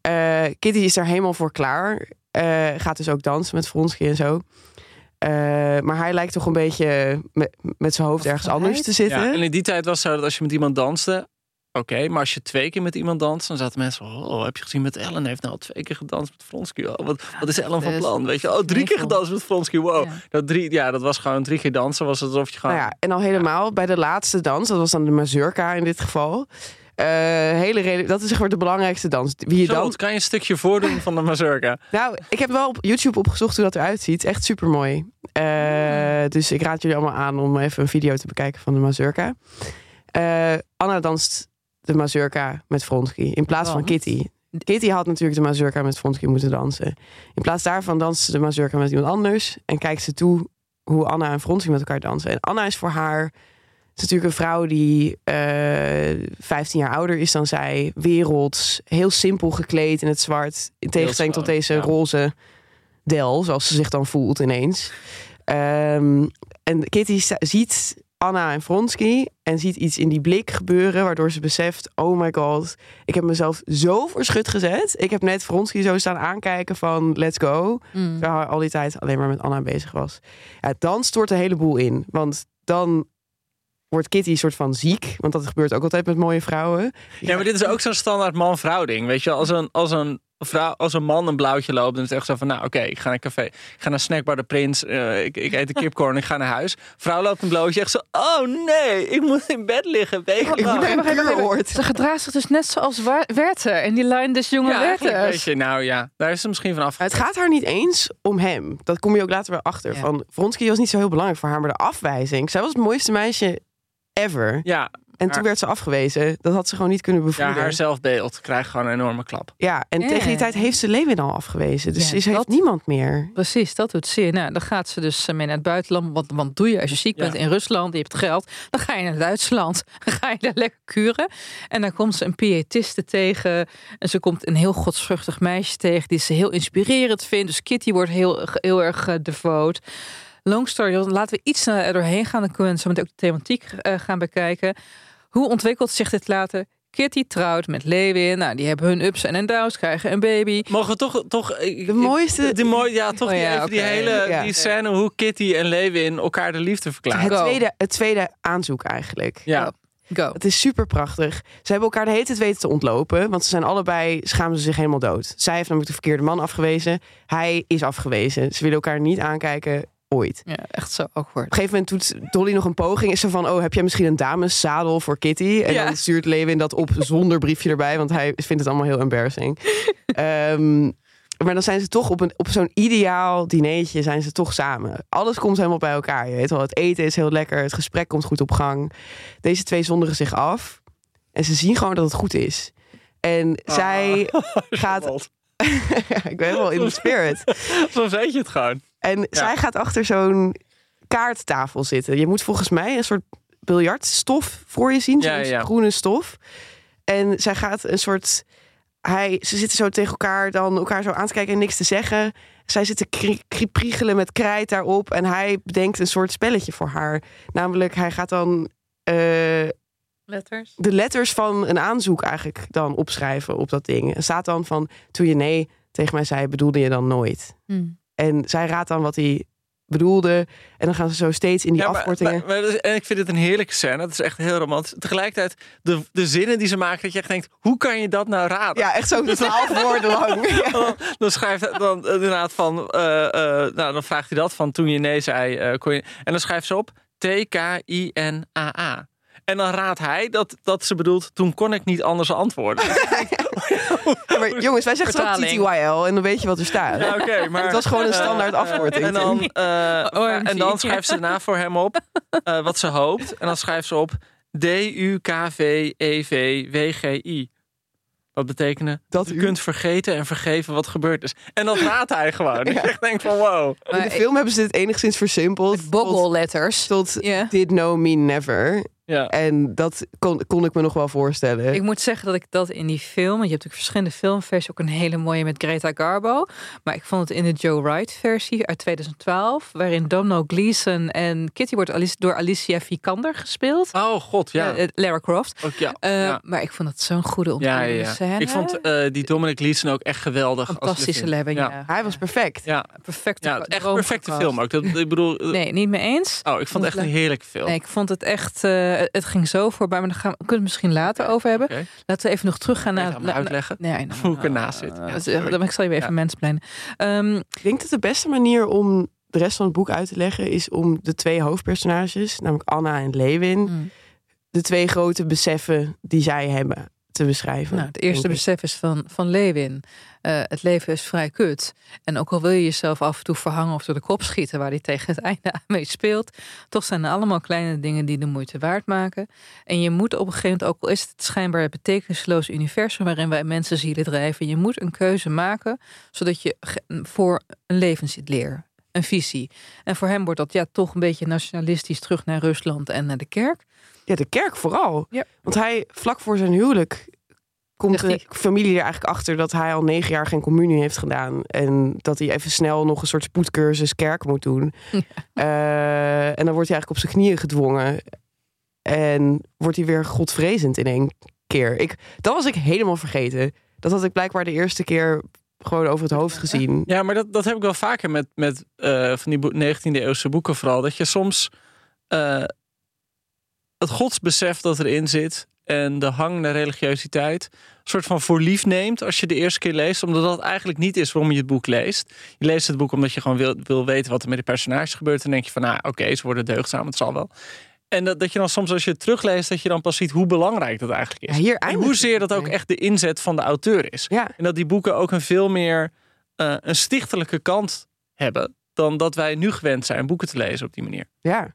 Eh, Kitty is daar helemaal voor klaar. Eh, gaat dus ook dansen met Vronsky en zo. Eh, maar hij lijkt toch een beetje met, met zijn hoofd ergens anders te zitten. Ja, en in die tijd was het zo dat als je met iemand danste, oké, maar als je twee keer met iemand danst, dan zaten mensen van, oh, heb je gezien met Ellen heeft nou al twee keer gedanst met Vronsky. Oh, wat, wat is Ellen van plan? Weet je, oh, drie keer gedanst met Vronsky. Wow. Ja. Dat, drie, ja, dat was gewoon drie keer dansen. Was het alsof je gewoon. Nou ja, en al helemaal bij de laatste dans, dat was dan de mazurka in dit geval. Eh, hele reden, dat is zeg maar de belangrijkste dans. Wie je Zo, dan, kan je een stukje voordoen van de mazurka? nou, ik heb wel op YouTube opgezocht hoe dat eruit ziet. Echt super mooi. dus ik raad jullie allemaal aan om even een video te bekijken van de mazurka. Eh, Anna danst de mazurka met Vronsky in plaats van? Kitty. Kitty had natuurlijk de mazurka met Vronsky moeten dansen. In plaats daarvan danst ze de mazurka met iemand anders en kijkt ze toe hoe Anna en Vronsky met elkaar dansen. En Anna is voor haar is natuurlijk een vrouw die eh 15 jaar ouder is dan zij, werelds, heel simpel gekleed in het zwart, in tegenstelling tot deze ja. roze del, zoals ze zich dan voelt ineens. Ehm, en Kitty ziet Anna en Vronsky en ziet iets in die blik gebeuren, waardoor ze beseft: oh my god, ik heb mezelf zo voor schut gezet. Ik heb net Vronsky zo staan aankijken van let's go. Mm. Terwijl hij al die tijd alleen maar met Anna bezig was. Ja, dan stort de hele boel in, want dan wordt Kitty een soort van ziek, want dat gebeurt ook altijd met mooie vrouwen. Ja, maar dit is ook zo'n standaard man-vrouw ding. Weet je, als een, als een vrouw, als een man een blauwtje loopt, dan is het echt zo van, nou oké, ik ga naar een café, ik ga naar Snackbar de Prins, eh, ik, ik eet een kipcorn, ik ga naar huis. Vrouw loopt een blootje, echt zo, oh nee, ik moet in bed liggen, Ik moet wekenlang. naar een kuuroord. Ze gedraagt zich dus net zoals Werther in die lijn des jonge Ja, weet je, nou ja, daar is ze misschien van af. Het gaat haar niet eens om hem. Dat kom je ook later weer achter. Ja. Van Vronsky was niet zo heel belangrijk voor haar, maar de afwijzing. Zij was het mooiste meisje ever. Ja, En haar- toen werd ze afgewezen. Dat had ze gewoon niet kunnen ja, bevoeden. haar zelfbeeld krijgt gewoon een enorme klap. Ja, en Ja. tegen die tijd heeft ze Lewin al afgewezen. Dus Ja, is, heeft dat- niemand meer. Precies, dat doet zeer. Nou, dan gaat ze dus eh, mee naar het buitenland. Want, want doe je als je ziek Ja. bent in Rusland, je hebt geld, dan ga je naar Duitsland. Dan ga je daar lekker kuren. En dan komt ze een pietiste tegen. En ze komt een heel godsvruchtig meisje tegen die ze heel inspirerend vindt. Dus Kitty wordt heel, heel erg uh, devoot. Long story, laten we iets sneller er doorheen gaan. Dan kunnen we zo meteen ook de thematiek eh, gaan bekijken. Hoe ontwikkelt zich dit later? Kitty trouwt met Lewin. Nou, die hebben hun ups en downs, krijgen een baby. Mogen we toch, toch ik- De mooiste- die mooie, ja, toch Oh die, ja, even die hele Ja. die scène hoe Kitty en Lewin elkaar de liefde verklaren. Het tweede, het tweede aanzoek eigenlijk. Ja, Go. Het is super prachtig. Ze hebben elkaar de hele tijd weten te ontlopen. Want ze zijn allebei, schamen ze zich helemaal dood. Zij heeft namelijk de verkeerde man afgewezen. Hij is afgewezen. Ze willen elkaar niet aankijken, ooit. Ja, echt zo awkward. Op een gegeven moment doet Dolly nog een poging. Is ze van, oh, heb jij misschien een dameszadel voor Kitty? En Ja. dan stuurt Lewin dat op zonder briefje erbij. Want hij vindt het allemaal heel embarrassing. Ehm, maar dan zijn ze toch op, een, op zo'n ideaal dinertje zijn ze toch samen. Alles komt helemaal bij elkaar. Je weet wel, het eten is heel lekker. Het gesprek komt goed op gang. Deze twee zonderen zich af. En ze zien gewoon dat het goed is. En zij gaat... ik ben helemaal in de spirit. Zo weet je het gewoon. En zij gaat achter zo'n kaarttafel zitten. Je moet volgens mij een soort biljartstof voor je zien. Zo'n Ja, ja. groene stof. En zij gaat een soort... Hij, ze zitten zo tegen elkaar dan elkaar zo aan te kijken en niks te zeggen. Zij zitten kri- kri- priegelen met krijt daarop. En hij bedenkt een soort spelletje voor haar. Namelijk, hij gaat dan eh, Letters. de letters van een aanzoek eigenlijk dan opschrijven op dat ding. Er staat dan van, toen je nee tegen mij zei, bedoelde je dan nooit. Hmm. En zij raadt dan wat hij bedoelde. En dan gaan ze zo steeds in die Ja, maar- afkortingen. maar- en ik vind het een heerlijke scène. Het is echt heel romantisch. Tegelijkertijd, de, de zinnen die ze maken, dat je echt denkt, hoe kan je dat nou raden? ja, echt zo twaalf woorden lang. Ja. Dan, dan schrijft hij dan inderdaad van, eh, eh, nou dan vraagt hij dat van toen je nee zei, eh, kon je, en dan schrijft ze op T-K-I-N-A-A. En dan raadt hij dat, dat ze bedoelt, toen kon ik niet anders antwoorden. Ja, maar jongens, wij zeggen ook Vertaling. TTYL en dan weet je wat er staat. Ja, oké, maar Het was gewoon een standaard eh, afkorting. En dan, eh, OMG. en dan schrijft ze daarna voor hem op eh, wat ze hoopt. En dan schrijft ze op E D-U-K-V-E-V-W-G-I. Dat betekende Dat dat u u- kunt vergeten en vergeven wat gebeurd is. En dat raadt hij gewoon. Ik echt denk van wow. In de film hebben ze dit enigszins versimpeld. tot, Boggel-letters. tot Ja. did no mean never. Ja. En dat kon, kon ik me nog wel voorstellen. Ik moet zeggen dat ik dat in die film, want je hebt natuurlijk verschillende filmversies, ook een hele mooie met Greta Garbo. Maar ik vond het in de Joe Wright versie uit 2012, waarin Domino Gleeson en Kitty wordt Alice- door Alicia Vikander gespeeld. Oh god, ja. Eh, Lara Croft. Ook, ja. Eh, ja. Maar ik vond het zo'n goede Ja, ontwikkelde ja, ja. scène. Ik vond eh, die Dominic Leeson ook echt geweldig. als fantastische Levin. Levin, ja. Ja. Hij was perfect. Ja, Perfecte ja, echt perfecte film ook. Dat, ik bedoel, Nee, niet mee eens. oh, ik vond het echt een heerlijke film. Nee, ik vond het echt, eh, het ging zo voorbij, maar daar gaan we kunnen we het misschien later over hebben. Laten we even nog terug gaan Even naar... uitleggen Nee, nou, hoe ik ernaast zit. Ja, sorry. dan ik zal je weer even Ja. mensplannen. Ehm, Ik denk dat de beste manier om de rest van het boek uit te leggen... is om de twee hoofdpersonages, namelijk Anna en Lewin... mm. de twee grote beseffen die zij hebben te beschrijven. Nou, het eerste besef is van, van Lewin. Eh, het leven is vrij kut. En ook al wil je jezelf af en toe verhangen of door de kop schieten... waar hij tegen het einde aan mee speelt... toch zijn er allemaal kleine dingen die de moeite waard maken. En je moet op een gegeven moment, ook al is het schijnbaar het betekenisloos universum... waarin wij mensen zielen drijven... je moet een keuze maken, zodat je voor een levensleer... Een visie. En voor hem wordt dat ja, toch een beetje nationalistisch terug naar Rusland en naar de kerk. Ja, de kerk vooral. Ja. Want hij, vlak voor zijn huwelijk, komt de familie er eigenlijk achter dat hij al negen jaar geen communie heeft gedaan. En dat hij even snel nog een soort spoedcursus kerk moet doen. Eh, en dan wordt hij eigenlijk op zijn knieën gedwongen. En wordt hij weer godvrezend in één keer. Ik, dat was ik helemaal vergeten. Dat had ik blijkbaar de eerste keer gewoon over het hoofd gezien. Ja, maar dat, dat heb ik wel vaker met, met eh, van die boe- 19e eeuwse boeken vooral. Dat je soms eh, het godsbesef dat erin zit en de hang naar religiositeit een soort van voor lief neemt als je de eerste keer leest. Omdat dat eigenlijk niet is waarom je het boek leest. Je leest het boek omdat je gewoon wil, wil weten wat er met de personages gebeurt. En denk je van, nou oké, ze worden deugdzaam, het zal wel. En dat, dat je dan soms als je het terugleest, dat je dan pas ziet hoe belangrijk dat eigenlijk is. Ja, hier en hoezeer dat ook echt de inzet van de auteur is. Ja, En dat die boeken ook een veel meer eh, een stichtelijke kant hebben dan dat wij nu gewend zijn boeken te lezen op die manier. ja.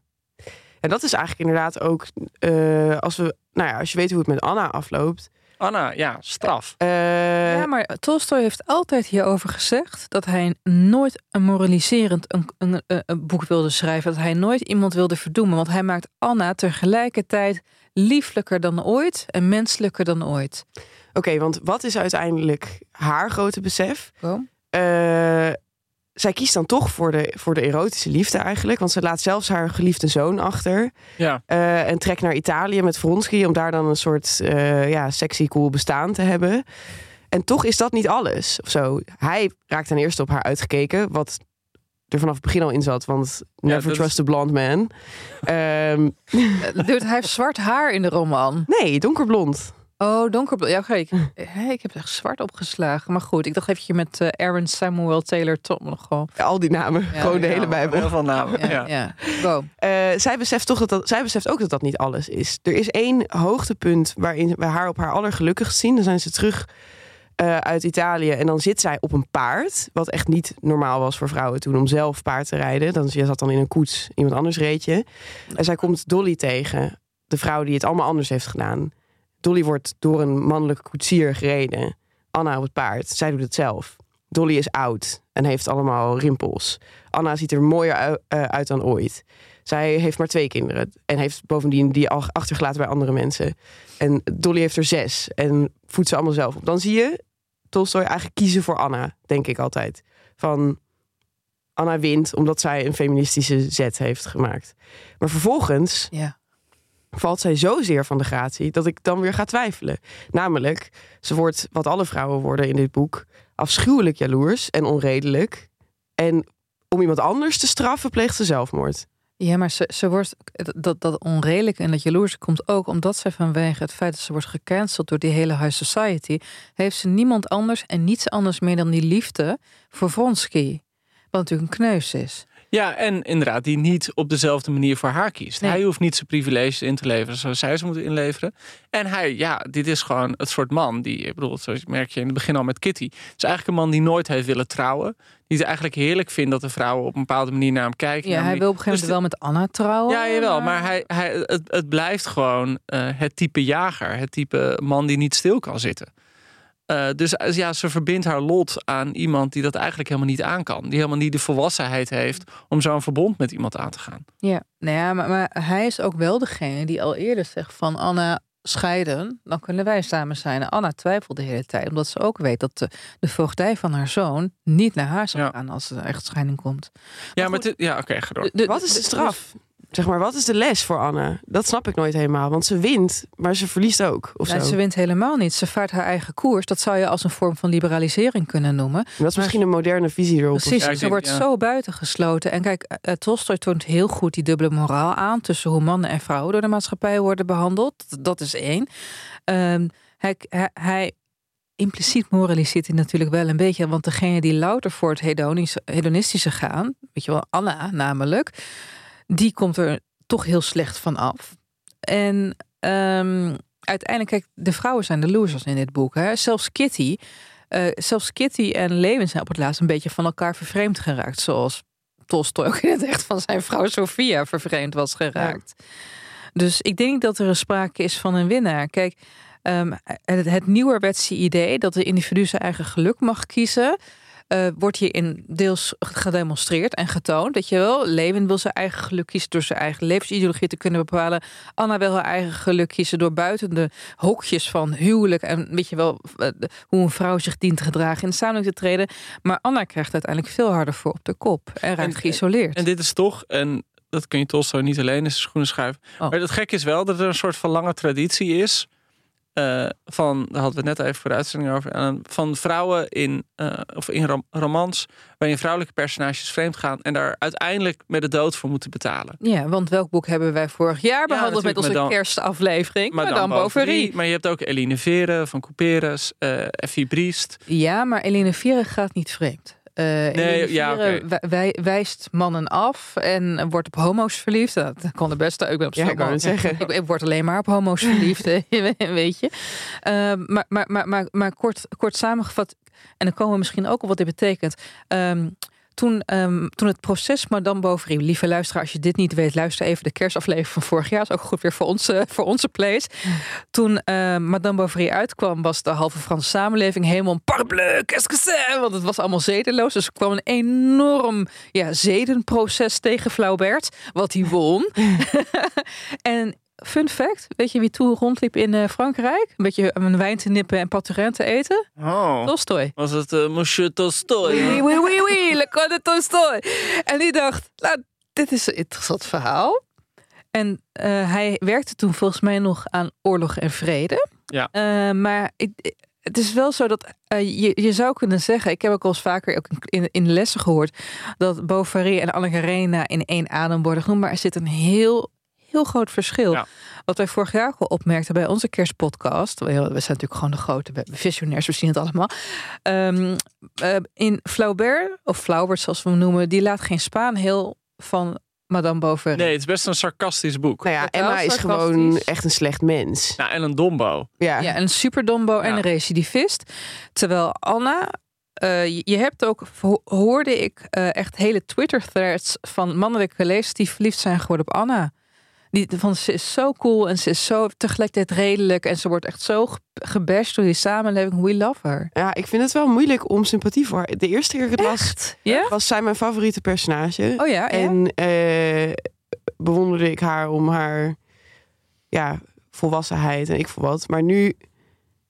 En dat is eigenlijk inderdaad ook eh, als we, nou ja, als je weet hoe het met Anna afloopt. Anna, ja, straf. eh, Ja, maar Tolstoy heeft altijd hierover gezegd dat hij nooit een moraliserend een, een, een, een boek wilde schrijven. Dat hij nooit iemand wilde verdoemen. Want hij maakt Anna tegelijkertijd lieflijker dan ooit en menselijker dan ooit. Oké, want wat is uiteindelijk haar grote besef? Eh, zij kiest dan toch voor de, voor de erotische liefde eigenlijk. Want ze laat zelfs haar geliefde zoon achter. Ja, eh, en trekt naar Italië met Vronsky om daar dan een soort eh, ja, sexy cool bestaan te hebben. En toch is dat niet alles. Of zo. Hij raakt ten eerste op haar uitgekeken, wat er vanaf het begin al in zat. Want never trust a blonde man. Dude, hij heeft zwart haar in de roman. nee, donkerblond. Oh, donkerblond. Ja, oké. Ik, ik heb echt zwart opgeslagen. Maar goed, ik dacht even met eh Aaron Samuel Taylor Tom nog gewoon. Al die namen, Ja, gewoon de ja, hele Bijbel. heel veel namen. Ja, Ja. ja. Go. Eh, zij beseft toch dat, dat zij beseft ook dat dat niet alles is. Er is één hoogtepunt waarin we haar op haar allergelukkigst zien. Dan zijn ze terug eh, uit Italië en dan zit zij op een paard, wat echt niet normaal was voor vrouwen toen om zelf paard te rijden. Dan je zat dan in een koets, iemand anders reed je. En zij komt Dolly tegen, de vrouw die het allemaal anders heeft gedaan. Dolly wordt door een mannelijke koetsier gereden. Anna op het paard, zij doet het zelf. Dolly is oud en heeft allemaal rimpels. Anna ziet er mooier eh, uit dan ooit. Zij heeft maar twee kinderen en heeft bovendien die al achtergelaten bij andere mensen. En Dolly heeft er zes en voedt ze allemaal zelf op. Dan zie je Tolstoy eigenlijk kiezen voor Anna, denk ik altijd. Van Anna wint omdat zij een feministische zet heeft gemaakt. Maar vervolgens Ja. Valt zij zozeer van de gratie dat ik dan weer ga twijfelen. Namelijk, ze wordt, wat alle vrouwen worden in dit boek, afschuwelijk jaloers en onredelijk. En om iemand anders te straffen, pleegt ze zelfmoord. Ja, maar ze, ze wordt, dat, dat onredelijk en dat jaloers komt ook omdat zij vanwege het feit dat ze wordt gecanceld door die hele high society, heeft ze niemand anders en niets anders meer dan die liefde voor Vronsky. Wat natuurlijk een kneus is. Ja, en inderdaad, die niet op dezelfde manier voor haar kiest. Nee. Hij hoeft niet zijn privileges in te leveren zoals zij ze moeten inleveren. En hij, ja, dit is gewoon het soort man die, ik bedoel, zoals merk je in het begin al met Kitty. Het is eigenlijk een man die nooit heeft willen trouwen. Die het eigenlijk heerlijk vindt dat de vrouwen op een bepaalde manier naar hem kijken. Ja, naar hij wil op een gegeven Dus moment wel met Anna trouwen. Ja, jawel, maar hij, hij, het, het blijft gewoon eh, het type jager. Het type man die niet stil kan zitten. Eh, dus eh, ja, ze verbindt haar lot aan iemand die dat eigenlijk helemaal niet aan kan. Die helemaal niet de volwassenheid heeft om zo'n verbond met iemand aan te gaan. Ja, nou ja maar, maar hij is ook wel degene die al eerder zegt van Anna scheiden, dan kunnen wij samen zijn. Anna twijfelt de hele tijd, omdat ze ook weet dat de, de voogdij van haar zoon niet naar haar zal Ja. gaan als er een echtscheiding komt. Ja, maar ja, oké, de- Wat is de de- straf? Zeg maar, wat is de les voor Anne? Dat snap ik nooit helemaal. Want ze wint, maar ze verliest ook. Of Nee, zo. ze wint helemaal niet. Ze vaart haar eigen koers. Dat zou je als een vorm van liberalisering kunnen noemen. Dat is misschien een moderne visie erop. Precies, Ja, ze denk, wordt ja. zo buitengesloten. En kijk, eh, Tolstoy toont heel goed die dubbele moraal aan... tussen hoe mannen en vrouwen door de maatschappij worden behandeld. Dat- is één. Ehm, hij, hij, hij impliciet moraliseert hij natuurlijk wel een beetje... want degene die louter voor het hedonistische gaan... weet je wel, Anna namelijk... die komt er toch heel slecht van af. En ehm, uiteindelijk, kijk, de vrouwen zijn de losers in dit boek. Hè? Zelfs Kitty... Eh, zelfs Kitty en Lewin zijn op het laatst een beetje van elkaar vervreemd geraakt. Zoals Tolstoy ook in het echt van zijn vrouw Sophia vervreemd was geraakt. Dus ik denk dat er een sprake is van een winnaar. Kijk, ehm, het, het nieuwerwetse idee dat de individu zijn eigen geluk mag kiezen. Eh, wordt hierin deels gedemonstreerd en getoond. Dat je wel, Lewin wil zijn eigen geluk kiezen door zijn eigen levensideologie te kunnen bepalen. Anna wil haar eigen geluk kiezen door buiten de hokjes van huwelijk en weet je wel eh, hoe een vrouw zich dient te gedragen in de samenleving te treden. Maar Anna krijgt uiteindelijk veel harder voor op de kop en raakt geïsoleerd. En dit is toch, en dat kun je Tolstoy niet alleen in zijn schoenen schuiven. Oh. Maar het gek is wel dat er een soort van lange traditie is. Eh, van, daar hadden we het net even voor de uitzending over. eh, van vrouwen in, eh, of in rom- romans. waarin vrouwelijke personages vreemd gaan. en daar uiteindelijk met de dood voor moeten betalen. Ja, want welk boek hebben wij vorig jaar behandeld met onze Madame- kerstaflevering? Madame Madame Bovary. Maar je hebt ook Eline Vere van Couperus. Effie Briest. Ja, maar Eline Vieren gaat niet vreemd. Eh Eline ja, wij- wijst mannen af en wordt op homo's verliefd. Dat kan de beste. Ik ben op Ja, zeggen. Ik, ik word alleen maar op homo's verliefd, weet je. Eh, maar maar, maar, maar, maar kort, kort samengevat, en dan komen we misschien ook op wat dit betekent. Ehm, toen, ehm, toen het proces Madame Bovary, lieve luisteraar, als je dit niet weet, luister even de kerstaflevering van vorig jaar. is ook goed weer voor onze, voor onze place. Toen ehm, Madame Bovary uitkwam, was de halve Franse samenleving helemaal een parbleu, qu'est-ce que c'est? Want het was allemaal zedeloos. Dus er kwam een enorm ja, zedenproces tegen Flaubert, wat hij won. en fun fact, weet je wie toen rondliep in eh, Frankrijk? Een beetje een wijn te nippen en paturin te eten? Oh. Tolstoy. Was het eh, Monsieur Tolstoy? Oui, oui, oui, oui, le code Tolstoy. En die dacht, nou, dit is een interessant verhaal. En eh, hij werkte toen volgens mij nog aan Oorlog en Vrede. Ja. Eh, maar ik, het is wel zo dat je, je zou kunnen zeggen, ik heb ook al eens vaker ook in, in lessen gehoord, dat Bovary en Anne Karenina in één adem worden genoemd. Maar er zit een heel, heel groot verschil. Ja. Wat wij vorig jaar ook al opmerkten bij onze kerstpodcast. We we zijn natuurlijk gewoon de grote visionairs, we zien het allemaal. Ehm, eh, in Flaubert, of Flaubert zoals we hem noemen, die laat geen Spaan heel van Madame Bovary. Nee, het is best een sarcastisch boek. Nou ja, Emma is gewoon echt een slecht mens. Nou, en een dombo. Ja, Ja, een superdombo en Ja. een recidivist. Terwijl Anna, eh, je- hebt ook, ho- hoorde ik eh, echt hele Twitter-threads van mannelijke lezers die verliefd zijn geworden op Anna. Die, van, ze is zo cool en ze is zo tegelijkertijd redelijk en ze wordt echt zo ge- gebashed door die samenleving. We love her. ja, ik vind het wel moeilijk om sympathie voor haar. De eerste keer dat ik het las, Ja? was zij mijn favoriete personage. Oh ja. En eh, bewonderde ik haar om haar ja, volwassenheid en ik voor wat. Maar nu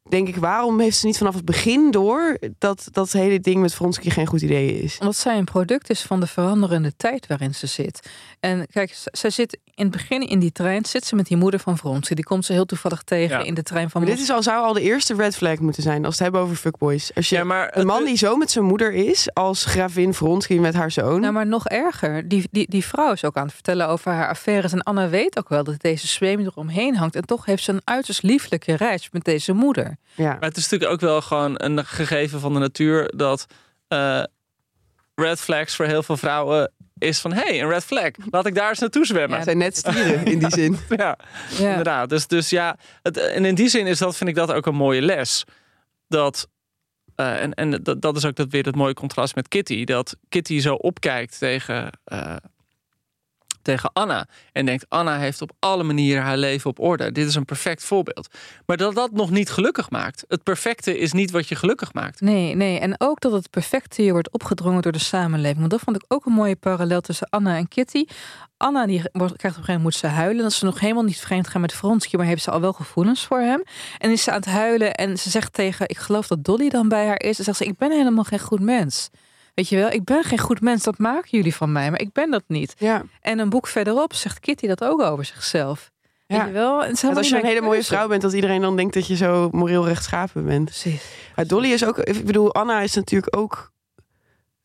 denk ik, waarom heeft ze niet vanaf het begin door dat dat hele ding met Vronsky geen goed idee is? Omdat zij een product is van de veranderende tijd waarin ze zit. En kijk, zij zit in het begin in die trein, zit ze met die moeder van Vronsky. Die komt ze heel toevallig tegen Ja. in de trein van Maar dit is al, zou al de eerste red flag moeten zijn als we het hebben over fuckboys. Als je Ja, maar een man die zo met zijn moeder is, als gravin Vronsky met haar zoon. Nou, maar nog erger. Die, die, die vrouw is ook aan het vertellen over haar affaires. En Anna weet ook wel dat deze zweem eromheen hangt. En toch heeft ze een uiterst lieflijke reis met deze moeder. ja. Maar het is natuurlijk ook wel gewoon een gegeven van de natuur dat eh, red flags voor heel veel vrouwen is van hé, hey, een red flag. Laat ik daar eens naartoe zwemmen. Het zijn net stieren in die zin. Ja, Ja. inderdaad. Dus, dus ja, het, en in die zin is dat, vind ik dat ook een mooie les. Dat, eh, en en dat, dat is ook dat weer het mooie contrast met Kitty. Dat Kitty zo opkijkt tegen, eh, tegen Anna. En denkt, Anna heeft op alle manieren haar leven op orde. Dit is een perfect voorbeeld. Maar dat dat nog niet gelukkig maakt. Het perfecte is niet wat je gelukkig maakt. Nee, nee. En ook dat het perfecte je wordt opgedrongen door de samenleving. Want dat vond ik ook een mooie parallel tussen Anna en Kitty. Anna die krijgt op een gegeven moment moet ze huilen. Dat ze nog helemaal niet vreemd gaan met Vronsky. Maar heeft ze al wel gevoelens voor hem. En is ze aan het huilen. En ze zegt tegen, ik geloof dat Dolly dan bij haar is. En zegt ze, ik ben helemaal geen goed mens. Weet je wel, ik ben geen goed mens. Dat maken jullie van mij. Maar ik ben dat niet. Ja. En een boek verderop zegt Kitty dat ook over zichzelf. Ja. Weet je wel? En als je een hele mooie vrouw bent, dat iedereen dan denkt dat je zo moreel rechtschapen bent. Precies. Maar Dolly is ook, ik bedoel, Anna is natuurlijk ook,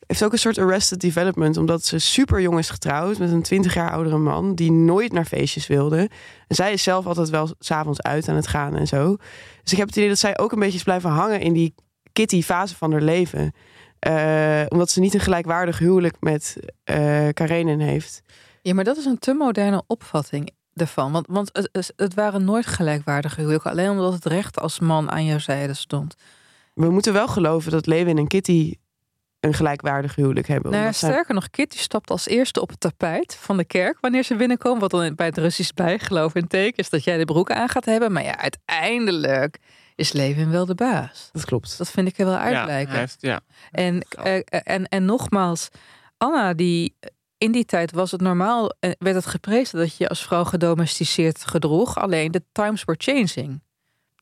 heeft ook een soort arrested development, omdat ze super jong is getrouwd met een 20 jaar oudere man die nooit naar feestjes wilde. En zij is zelf altijd wel s'avonds uit aan het gaan en zo. Dus ik heb het idee dat zij ook een beetje is blijven hangen in die Kitty fase van haar leven. Eh, omdat ze niet een gelijkwaardig huwelijk met eh Karenin heeft. Ja, maar dat is een te moderne opvatting ervan. Want, want het, waren nooit gelijkwaardige huwelijken. Alleen omdat het recht als man aan jouw zijde stond. We moeten wel geloven dat Lewin en Kitty een gelijkwaardig huwelijk hebben. Nou, zij- sterker nog, Kitty stapt als eerste op het tapijt van de kerk wanneer ze binnenkomen. Wat dan bij het Russisch bijgeloof een teken is dat jij de broek aan gaat hebben. Maar ja, uiteindelijk is Levin wel de baas. Dat klopt. Dat vind ik er wel Ja, uitlijken. hij heeft, ja. En, eh, en, en nogmaals, Anna, die in die tijd was het normaal, eh, werd het geprezen dat je als vrouw gedomesticeerd gedroeg. Alleen de times were changing.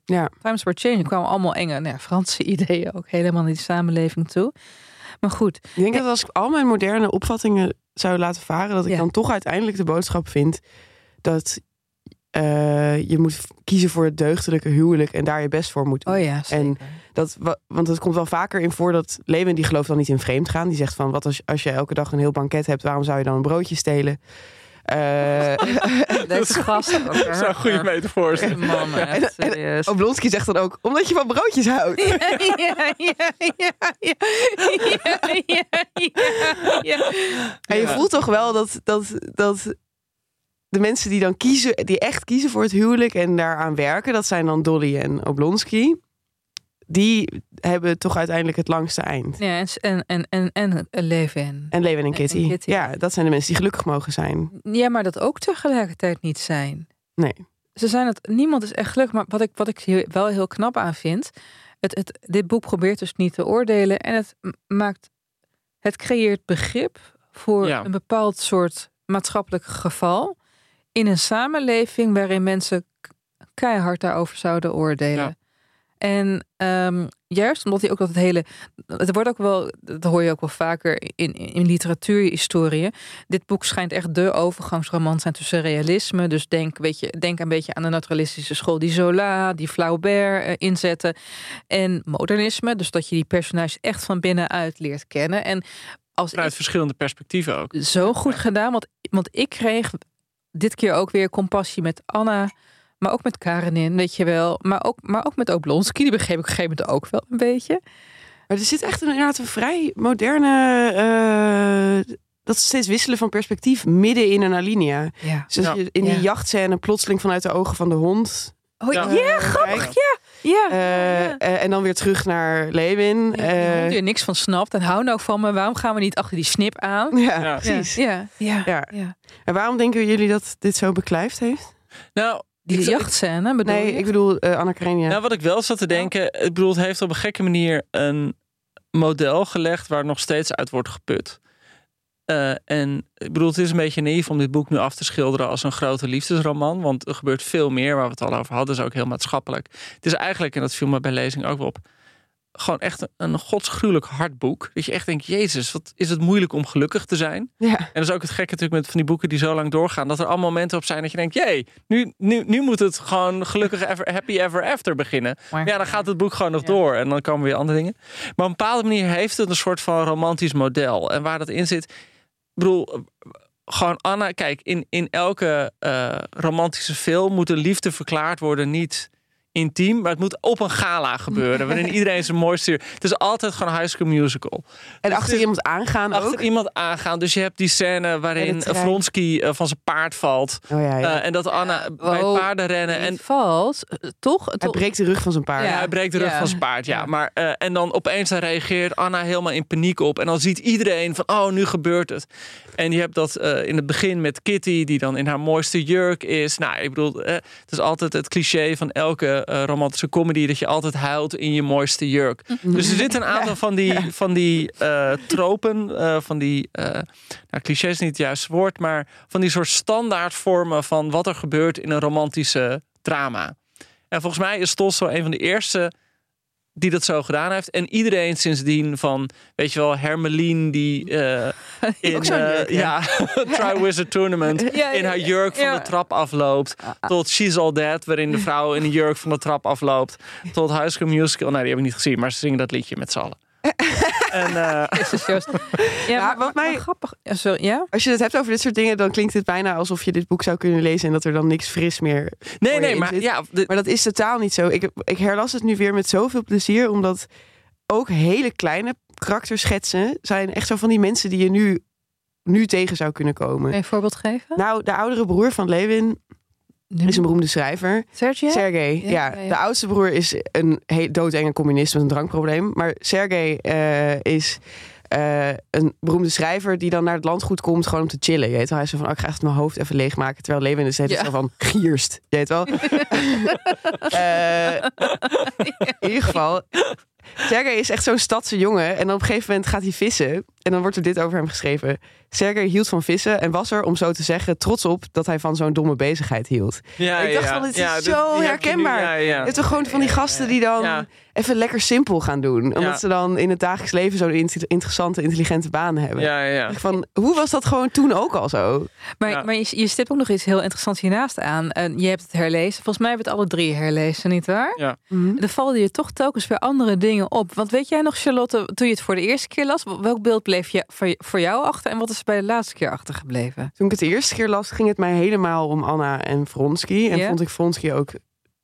Ja. Times were changing. Er kwamen allemaal enge nou ja, Franse ideeën ook helemaal naar die samenleving toe. Maar goed, Ik denk dat als ik al mijn moderne opvattingen zou laten varen, dat ik Ja. dan toch uiteindelijk de boodschap vind dat eh, je moet kiezen voor het deugdelijke huwelijk en daar je best voor moet doen. oh ja, zeker. En dat, wa- want het komt wel vaker in voor dat Lewin die gelooft dan niet in vreemd gaan. Die zegt van wat als, als je elke dag een heel banket hebt, waarom zou je dan een broodje stelen? Eh, Deze gast ook. hè? Dat zou een goede metafoor zijn. Man, echt serieus. Oblonsky zegt dan ook, omdat je van broodjes houdt. Ja, ja, ja, ja, ja, ja, ja, ja. En je voelt toch wel dat, dat, dat de mensen die dan kiezen, die echt kiezen voor het huwelijk en daaraan werken, dat zijn dan Dolly en Oblonsky. Die hebben toch uiteindelijk het langste eind. Ja, en, en, en, en, en Levin. En Lewin en Kitty. En Kitty. Ja, dat zijn de mensen die gelukkig mogen zijn. Ja, maar dat ook tegelijkertijd niet zijn. Nee. Ze zijn het, niemand is echt gelukkig. Maar wat ik, wat ik hier wel heel knap aan vind. Het, het, dit boek probeert dus niet te oordelen. En het maakt. Het creëert begrip voor Ja. een bepaald soort maatschappelijk geval. In een samenleving waarin mensen keihard daarover zouden oordelen. Ja. En ehm, juist omdat hij ook dat het hele. Het wordt ook wel. Dat hoor je ook wel vaker in, in literatuurhistorieën. Dit boek schijnt echt de overgangsroman zijn tussen realisme. Dus denk, weet je, denk een beetje aan de naturalistische school die Zola, die Flaubert eh, inzetten. En modernisme. Dus dat je die personages echt van binnenuit leert kennen. En als ik, verschillende perspectieven ook. zo goed gedaan. Want, want ik kreeg dit keer ook weer compassie met Anna. Maar ook met Karenin, weet je wel. Maar ook, maar ook met Oblonsky. Die begreep ik op een gegeven moment ook wel een beetje. Maar er zit echt een, inderdaad een vrij moderne. eh, dat steeds wisselen van perspectief midden in een alinea. Ja. Dus als Ja. je in die Ja. jachtscène plotseling vanuit de ogen van de hond. Oh, Ja. ja, grappig. kijkt. Ja. Ja. Eh, ja. eh, en dan weer terug naar Lewin. Ja, Eh, die die er niks van snapt. En hou nou van me. Waarom gaan we niet achter die snip aan? ja, Ja. precies. Ja, ja, Ja. ja. En waarom denken jullie dat dit zo beklijft heeft? Nou, Die ik- jachtscène bedoel nee, je? ik bedoel eh Anna Karenina. Nou, wat ik wel zat te denken, ik bedoel, het heeft op een gekke manier een model gelegd waar nog steeds uit wordt geput. Eh, en ik bedoel, het is een beetje naïef om dit boek nu af te schilderen als een grote liefdesroman. Want er gebeurt veel meer waar we het al over hadden. is ook heel maatschappelijk. Het is eigenlijk, en dat viel me bij lezing ook wel op, gewoon echt een, een godsgruwelijk hard boek. Dat je echt denkt, jezus, wat is het moeilijk om gelukkig te zijn. ja. En dat is ook het gekke natuurlijk met van die boeken die zo lang doorgaan. Dat er allemaal momenten op zijn dat je denkt, jee, nu, nu, nu moet het gewoon gelukkig ever, happy ever after beginnen. Maar ja, dan gaat het boek gewoon nog Ja. door. En dan komen weer andere dingen. Maar op een bepaalde manier heeft het een soort van romantisch model. En waar dat in zit, bedoel, gewoon Anna, kijk, in, in elke eh, romantische film moet de liefde verklaard worden, niet intiem, maar het moet op een gala gebeuren, waarin iedereen zijn mooiste... Het is altijd gewoon High School Musical. En Dus achter iemand aangaan Achter ook. iemand aangaan. Dus je hebt die scène waarin. Vronsky eh, van zijn paard valt. Oh ja, ja. Eh, en dat Anna bij oh, paarden rennen. En valt, eh, toch? Hij breekt de rug van zijn paard. ja, hij breekt de rug Ja. van zijn paard, ja. Maar, en dan opeens dan reageert Anna helemaal in paniek op. En dan ziet iedereen van, oh, nu gebeurt het. En je hebt dat in het begin met Kitty, die dan in haar mooiste jurk is. Nou, ik bedoel, het is altijd het cliché van elke romantische comedy... dat je altijd huilt in je mooiste jurk. Dus er zitten een aantal van die, van die eh, tropen, eh, van die... eh nou, cliché is niet het juiste woord, maar van die soort standaardvormen... van wat er gebeurt in een romantische drama. En volgens mij is Tolstoy een van de eerste die dat zo gedaan heeft. En iedereen sindsdien van, weet je wel, Hermeline die eh in jurk, ja, Triwizard Tournament Ja, ja, in haar jurk van de trap afloopt. Tot She's All Dead, waarin de vrouw in een jurk van de trap afloopt. Tot High School Musical. Nou, die heb ik niet gezien, maar ze zingen dat liedje met z'n allen. En eh, Jezus, Joost. Ja, maar, wat mij- maar grappig. Ja, sorry, ja? Als je het hebt over dit soort dingen, dan klinkt het bijna alsof je dit boek zou kunnen lezen en dat er dan niks fris meer. nee, nee, maar zit. ja, de- Maar dat is totaal niet zo. Ik, ik herlas het nu weer met zoveel plezier, omdat ook hele kleine karakterschetsen zijn echt zo van die mensen die je nu, nu tegen zou kunnen komen. Een voorbeeld geven? Nou, de oudere broer van Lewin Is een beroemde schrijver. Sergej? Sergej, Ja, ja, ja, ja. De oudste broer is een doodenge communist met een drankprobleem. Maar Sergej eh, is eh, een beroemde schrijver die dan naar het landgoed komt gewoon om te chillen. Je weet wel, hij zo van, oh, ik ga echt mijn hoofd even leegmaken. Terwijl Lewin is Ja. zo van, gierst. Je weet wel. Eh, in ieder geval, Sergej is echt zo'n stadse jongen. En op een gegeven moment gaat hij vissen. En dan wordt er dit over hem geschreven. Sergej hield van vissen en was er, om zo te zeggen, trots op dat hij van zo'n domme bezigheid hield. Ja, ik dacht ja, van, dit is ja, zo nu- herkenbaar. ja, ja. Je hebt toch gewoon van die gasten die dan Ja. even lekker simpel gaan doen. Omdat Ja. ze dan in het dagelijks leven zo'n in- interessante, intelligente baan hebben. Ja, ja. Van, hoe was dat gewoon toen ook al zo? Maar, Ja. maar je, je stipt ook nog iets heel interessants hiernaast aan. En je hebt het herlezen. Volgens mij hebben we het alle drie herlezen, nietwaar? Ja. Er vallen je toch telkens weer andere dingen op. Want weet jij nog, Charlotte, toen je het voor de eerste keer las, welk beeld bleef je voor, jou achter en wat is er bij de laatste keer achtergebleven? Toen ik het de eerste keer las, ging het mij helemaal om Anna en Vronsky. En vond ik Vronsky ook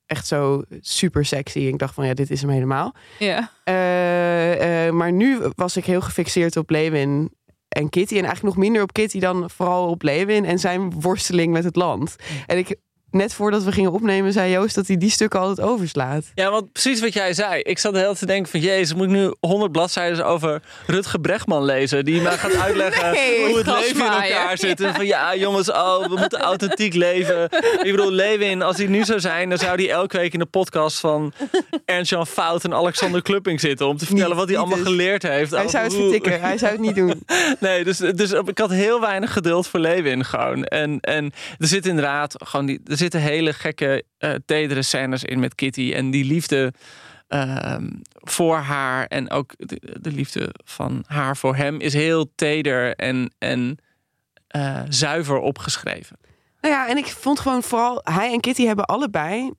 echt zo super sexy. Ik dacht van, ja, dit is hem helemaal. Ja. Eh, eh, maar nu was ik heel gefixeerd op Lewin en Kitty. En eigenlijk nog minder op Kitty dan vooral op Lewin en zijn worsteling met het land. En ik, net voordat we gingen opnemen, zei Joost dat hij die stukken altijd overslaat. Ja, want precies wat jij zei. Ik zat de hele tijd te denken van... Jezus, moet ik nu 100 bladzijden over Rutger Bregman lezen? Die mij gaat uitleggen Nee, hoe het leven in elkaar zit. En van ja, jongens, oh, we moeten authentiek leven. Ik bedoel, Lewin, als hij nu zou zijn... dan zou hij elke week in de podcast van Ernst-Jan Fout en Alexander Klupping zitten... om te vertellen Niet- wat hij allemaal dus. geleerd heeft. Hij zou het vertikken, hij zou het niet doen. Nee, dus, dus ik had heel weinig geduld voor Lewin gewoon. En, en er zit inderdaad gewoon die, zitten hele gekke, eh tedere scènes in met Kitty. En die liefde ehm, voor haar en ook de, de liefde van haar voor hem is heel teder en, en eh, zuiver opgeschreven. Nou ja, en ik vond gewoon vooral, hij en Kitty hebben allebei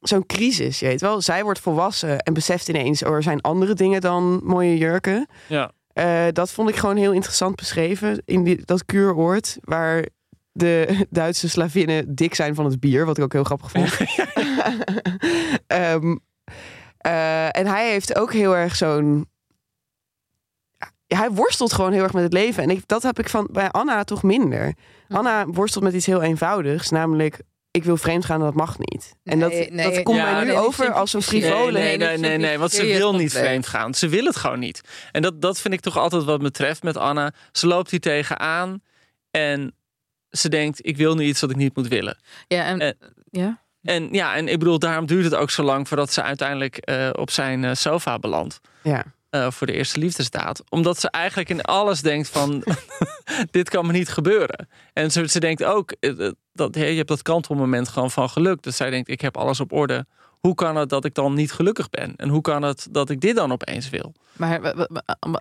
zo'n crisis, je weet wel. Zij wordt volwassen en beseft ineens, oh, er zijn andere dingen dan mooie jurken. Ja. Eh, dat vond ik gewoon heel interessant beschreven in die, dat kuuroord, waar de Duitse slavinnen dik zijn van het bier, wat ik ook heel grappig vond. Ehm, eh, en hij heeft ook heel erg zo'n. Ja, hij worstelt gewoon heel erg met het leven. En ik, dat heb ik van bij Anna toch minder. Anna worstelt met iets heel eenvoudigs, namelijk ik wil vreemd gaan, dat mag niet. En dat, Nee, nee, dat komt ja, mij nu nee, over als een frivole. Nee, nee, nee, nee, want ze wil niet vreemd gaan. Ze wil het gewoon niet. En dat, dat vind ik toch altijd wat me treft met Anna. Ze loopt hier tegenaan en ze denkt, ik wil nu iets wat ik niet moet willen. Ja, en, Eh, ja. En ja, en ik bedoel, daarom duurt het ook zo lang voordat ze uiteindelijk eh, op zijn eh, sofa belandt. Ja. eh, voor de eerste liefdesdaad. Omdat ze eigenlijk in alles denkt van, dit kan me niet gebeuren. En ze, ze denkt ook, dat, hey, je hebt dat kantelmoment gewoon van geluk. Dus zij denkt, ik heb alles op orde. Hoe kan het dat ik dan niet gelukkig ben? En hoe kan het dat ik dit dan opeens wil? Maar,